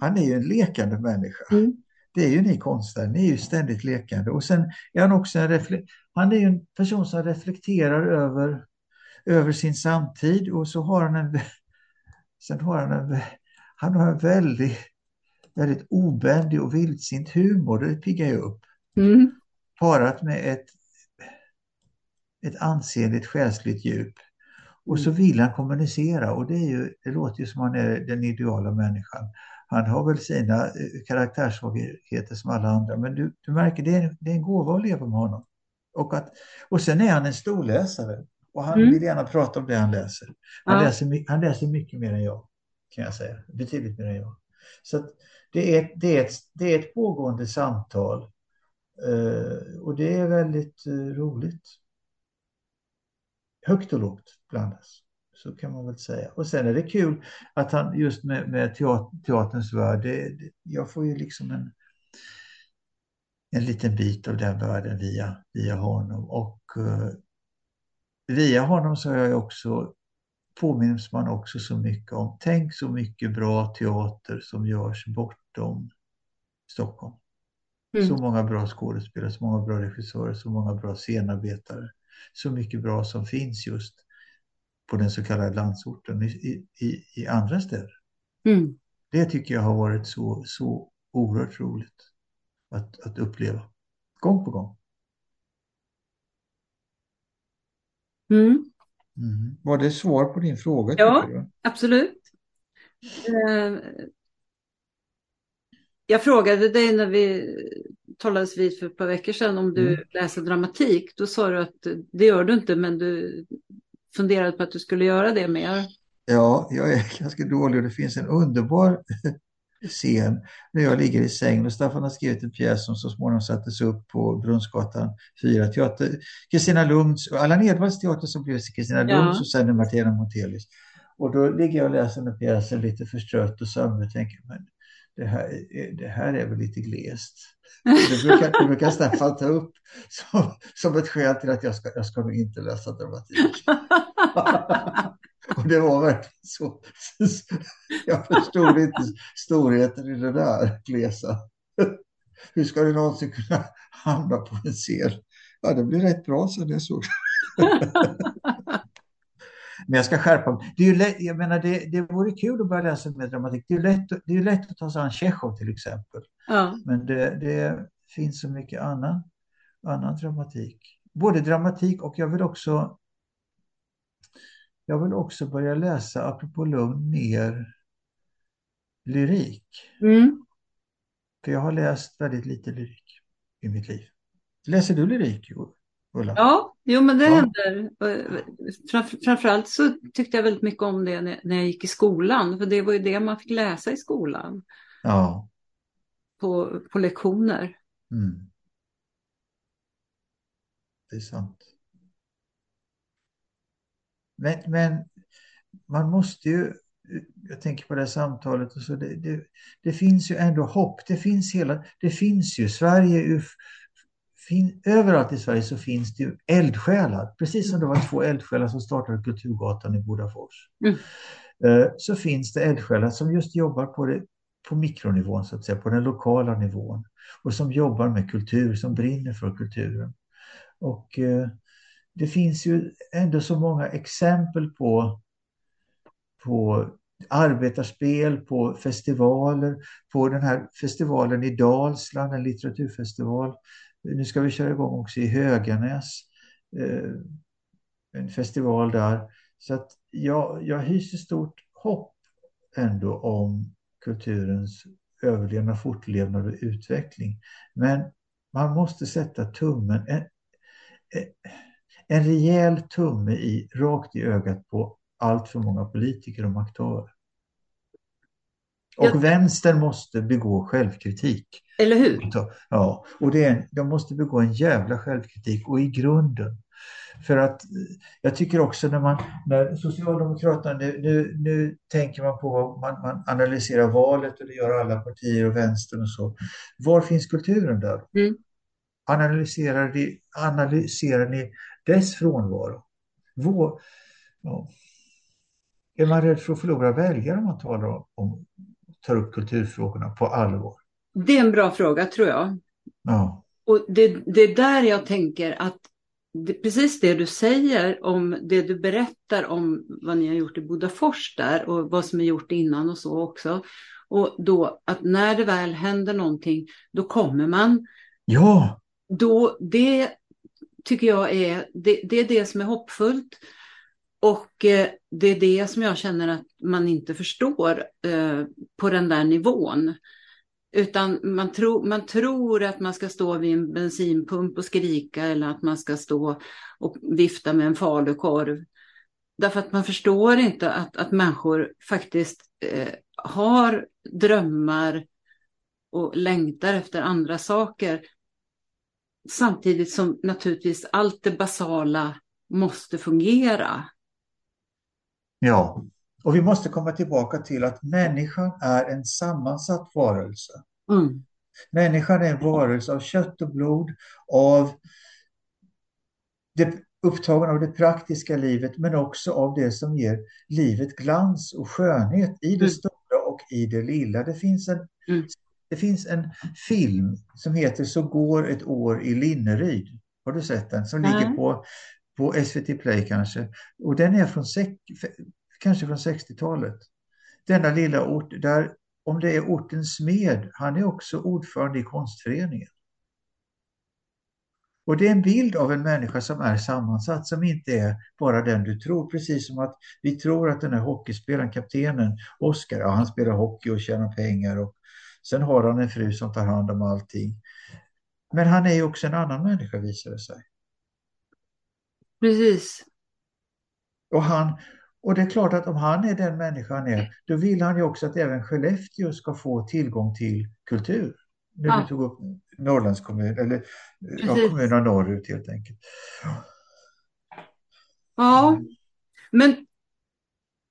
han är ju en lekande människa. Mm. Det är ju ni konstnärer, ni är ju ständigt lekande. Och sen är han också en, han är ju en person som reflekterar över, över sin samtid och så har han en, sen har han en, han har en väldigt, väldigt obändig och vildsint humor, det piggar ju upp. Mm parat med ett, ett ansenligt själsligt djup. Och så mm. vill han kommunicera och det, är ju, det låter ju som han är den ideala människan. Han har väl sina eh, karaktärssvagheter som alla andra men du, du märker det är, det är en gåva att leva med honom. Och, att, och sen är han en storläsare och han mm. vill gärna prata om det han läser. Han, ja. läser. han läser mycket mer än jag kan jag säga, betydligt mer än jag. Så det, är, det, är ett, det är ett pågående samtal Eh, och det är väldigt eh, roligt. Högt och lågt blandas. Så kan man väl säga. Och sen är det kul att han just med, med teater, teaterns värld, det, det, jag får ju liksom en, en liten bit av den världen via, via honom. Och uh, via honom så har jag också påminns man också så mycket om. Tänk så mycket bra teater som görs bortom Stockholm. Mm. Så många bra skådespelare, så många bra regissörer, så många bra scenarbetare. Så mycket bra som finns just på den så kallade landsorten i, i, i andra städer. Mm. Det tycker jag har varit så, så oerhört roligt att, att uppleva. Gång på gång. Mm. Mm. Var det svar på din fråga? Ja, absolut. Eh, jag frågade dig när vi talades vid för ett par veckor sedan om du mm. läser dramatik. Då sa du att det gör du inte, men du funderade på att du skulle göra det mer. Ja, jag är ganska dålig och det finns en underbar scen när jag ligger i sängen och Staffan har skrivit en pjäs som så småningom sattes upp på Brunnsgatan 4 teater. Kristina Lunds, Allan Edwalls teater som blev Kristina ja. Lunds och sen Martina Montelius. Och då ligger jag och läser den pjäsen lite förstrött och sömnig och tänker men det här, eh, det här är väl lite glest. Det brukar, det brukar Staffan ta upp som, som ett skäl till att jag ska, jag ska nog inte läsa dramatik. Och det var verkligen så. Jag förstod inte storheten i det där glesa. Hur ska du någonsin kunna hamna på en scen? Ja, det blir rätt bra sen jag såg. Men jag ska skärpa mig. Det, är lätt, jag menar, det, det vore kul att börja läsa mer dramatik. Det är lätt, det är lätt att ta sig an Tjechov till exempel. Ja. Men det, det, finns så mycket annan, annan dramatik. Både dramatik och jag vill också jag vill också börja läsa, apropå Lund, mer lyrik. Mm. För jag har läst väldigt lite lyrik i mitt liv. Läser du lyrik, Ulla? Ja, jo men det ja. händer. Framför, framförallt så tyckte jag väldigt mycket om det när jag gick i skolan. För det var ju det man fick läsa i skolan. Ja. På, på lektioner. Mm. Det är sant. Men, men man måste ju, jag tänker på det här samtalet och så, det, det, det, finns ju ändå hopp. Det finns hela, det finns ju, Sverige överallt i Sverige så finns det ju eldsjälar. Precis som det var två eldsjälar som startade Kulturgatan i Bodafors. Mm. Eh, så finns det eldsjälar som just jobbar på, det, på mikronivån, så att säga, på den lokala nivån. Och som jobbar med kultur, som brinner för kulturen. Och eh, det finns ju ändå så många exempel på, på arbetarspel, på festivaler, på den här festivalen i Dalsland, en litteraturfestival. Nu ska vi köra igång också i Höganäs, eh, en festival där. Så att jag, jag hyser stort hopp ändå om kulturens överlevnad, fortlevnad och utveckling. Men man måste sätta tummen, en, en, en rejäl tumme i, rakt i ögat på allt för många politiker och maktörer. Och ja. vänstern måste begå självkritik. Eller hur? Ja, och det är, de måste begå en jävla självkritik och i grunden. För att jag tycker också när man, när Socialdemokraterna, nu, nu, nu tänker man på, man, man analyserar valet och det gör alla partier och vänstern och så. Var finns kulturen där? Mm. Analyserar, ni, analyserar ni dess frånvaro. Vår, ja. Är man rädd för att förlora väljare om man talar om, om tar upp kulturfrågorna på allvar? Det är en bra fråga tror jag. Ja. Och det, det är där jag tänker att det, precis det du säger om det du berättar om vad ni har gjort i Bodafors där och vad som är gjort innan och så också. Och då att när det väl händer någonting, då kommer man. Ja. Då, det tycker jag är det, det, är det som är hoppfullt. Och eh, det är det som jag känner att man inte förstår eh, på den där nivån. Utan man, tro, man tror att man ska stå vid en bensinpump och skrika eller att man ska stå och vifta med en falukorv. Därför att man förstår inte att, att människor faktiskt eh, har drömmar och längtar efter andra saker Samtidigt som naturligtvis allt det basala måste fungera. Ja, och vi måste komma tillbaka till att människan är en sammansatt varelse. Mm. Människan är en varelse av kött och blod, av det, upptagen av det praktiska livet men också av det som ger livet glans och skönhet i det Mm. stora och i det lilla. Det finns en, Mm. det finns en film som heter Så går ett år i Linneryd. Har du sett den? Som ligger på, på SVT Play kanske. Och den är från, kanske från 60-talet. Denna lilla ort där, om det är orten smed, han är också ordförande i konstföreningen. Och det är en bild av en människa som är sammansatt, som inte är bara den du tror. Precis som att vi tror att den här hockeyspelaren, kaptenen Oskar, ja, han spelar hockey och tjänar pengar och sen har han en fru som tar hand om allting. Men han är ju också en annan människa visar det sig. Precis. Och, han, och det är klart att om han är den människa han är, då vill han ju också att även Skellefteå ska få tillgång till kultur. Nu Ja. du tog upp Norrlands kommun, eller ja, kommunerna norrut helt enkelt. Ja, men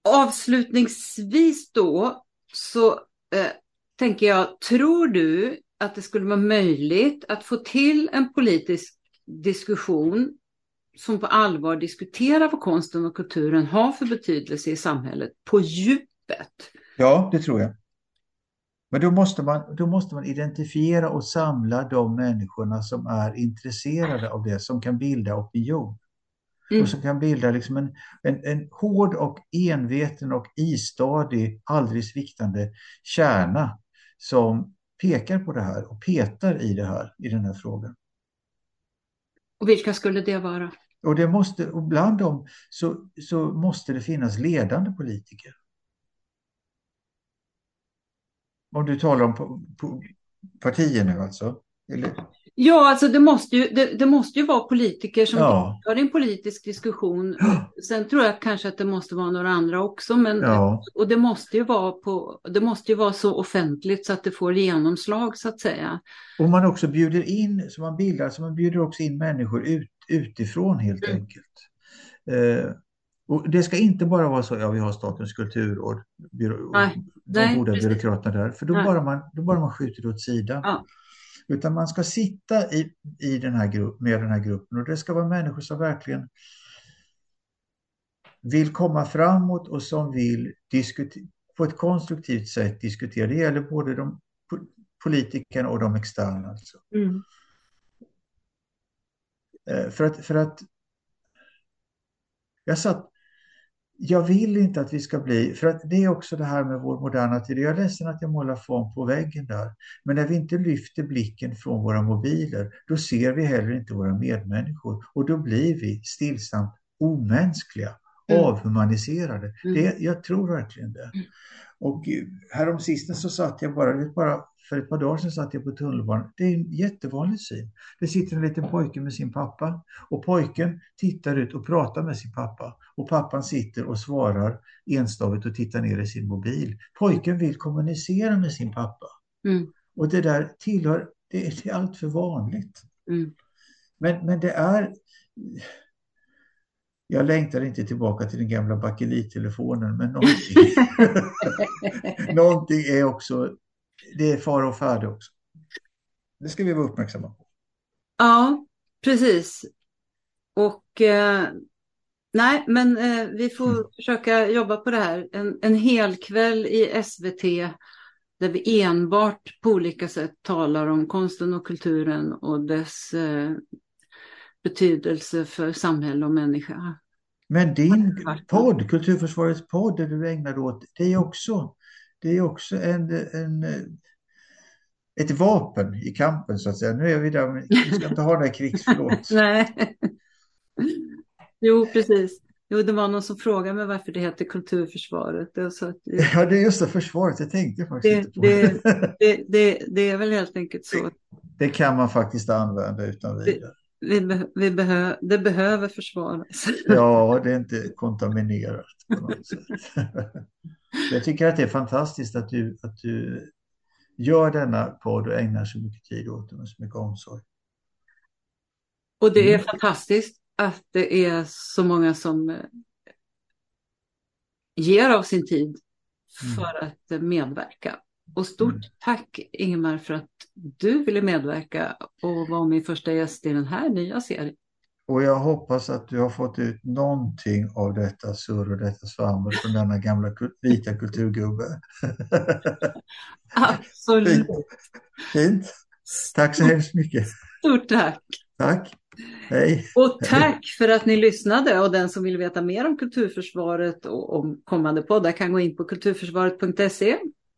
avslutningsvis då så eh, tänker jag, tror du att det skulle vara möjligt att få till en politisk diskussion som på allvar diskuterar vad konsten och kulturen har för betydelse i samhället på djupet? Ja, det tror jag. Men då måste, man, då måste man identifiera och samla de människorna som är intresserade av det, som kan bilda opinion. Mm. Och som kan bilda liksom en, en, en hård och enveten och istadig, aldrig sviktande kärna som pekar på det här och petar i det här, i den här frågan. Och vilka skulle det vara? Och, det måste, och bland dem så, så måste det finnas ledande politiker. Om du talar om på, på partier nu alltså? Eller, Ja, alltså det måste ju, det, det måste ju vara politiker som ja, deltar i en politisk diskussion. Sen tror jag kanske att det måste vara några andra också, men ja, och det måste ju vara på, det måste ju vara så offentligt så att det får genomslag så att säga. och man också bjuder in, så man bildar, så man bjuder också in människor ut, utifrån helt Mm. enkelt. Eh, och det ska inte bara vara så, ja vi har Statens kulturråd, byrå, Nej, de nej, goda precis. byråkraterna där, för då Nej. bara, man, då bara man skjuter det åt sidan. Ja. Utan man ska sitta i, i den här grupp, med den här gruppen och det ska vara människor som verkligen vill komma framåt och som vill på ett konstruktivt sätt diskutera. Det gäller både de po- politikerna och de externa. Alltså. Mm. Eh, för att, för att jag satt, jag vill inte att vi ska bli, för att det är också det här med vår moderna tid. Jag är ledsen att jag målar form på väggen där. Men när vi inte lyfter blicken från våra mobiler, då ser vi heller inte våra medmänniskor. Och då blir vi stillsamt omänskliga, Mm. avhumaniserade. Mm. Det, jag tror verkligen det. Mm. Och eh, häromsistens så satt jag bara, bara för ett par dagar sedan satt jag på tunnelbanan. Det är en jättevanlig syn. Det sitter en liten pojke med sin pappa och pojken tittar ut och pratar med sin pappa. Och pappan sitter och svarar enstavigt och tittar ner i sin mobil. Pojken vill kommunicera med sin pappa. Mm. Och det där tillhör, det är, det är allt för vanligt. Mm. Men, men det är... Jag längtar inte tillbaka till den gamla bakelittelefonen, men någonting, någonting är också... Det är fara och färde också. Det ska vi vara uppmärksamma på. Ja, precis. Och eh, nej, men eh, vi får Mm. försöka jobba på det här. En, en hel kväll i SVT där vi enbart på olika sätt talar om konsten och kulturen och dess eh, betydelse för samhälle och människa. Men din podd, Kulturförsvarets podd, det du ägnar åt, det är också, det är också en, en, ett vapen i kampen så att säga. Nu är vi där, vi ska inte ha det här krigsförlåt. Nej. Jo, precis. Jo, det var någon som frågade mig varför det heter Kulturförsvaret. Jag sa att det, Ja, det är just det försvaret, jag tänkte faktiskt Det- inte på. det- det, det, det är väl helt enkelt så. Det kan man faktiskt använda utan vidare. Vi, be, vi behö, det behöver försvaras. Ja, det är inte kontaminerat på något sätt. Jag tycker att det är fantastiskt att du, att du gör denna podd och ägnar så mycket tid åt den och så mycket omsorg. Och det är Mm. fantastiskt att det är så många som eh, ger av sin tid för mm. att medverka. Och stort mm. tack Ingemar för att du ville medverka och vara min första gäst i den här nya serien. Och jag hoppas att du har fått ut någonting av detta surr och detta svammel från denna gamla vita kulturgubbe. Absolut. Fint. Tack så hemskt mycket. Stort tack. Tack. Hej. Och tack för att ni lyssnade och den som vill veta mer om kulturförsvaret och om kommande poddar kan gå in på kulturförsvaret.se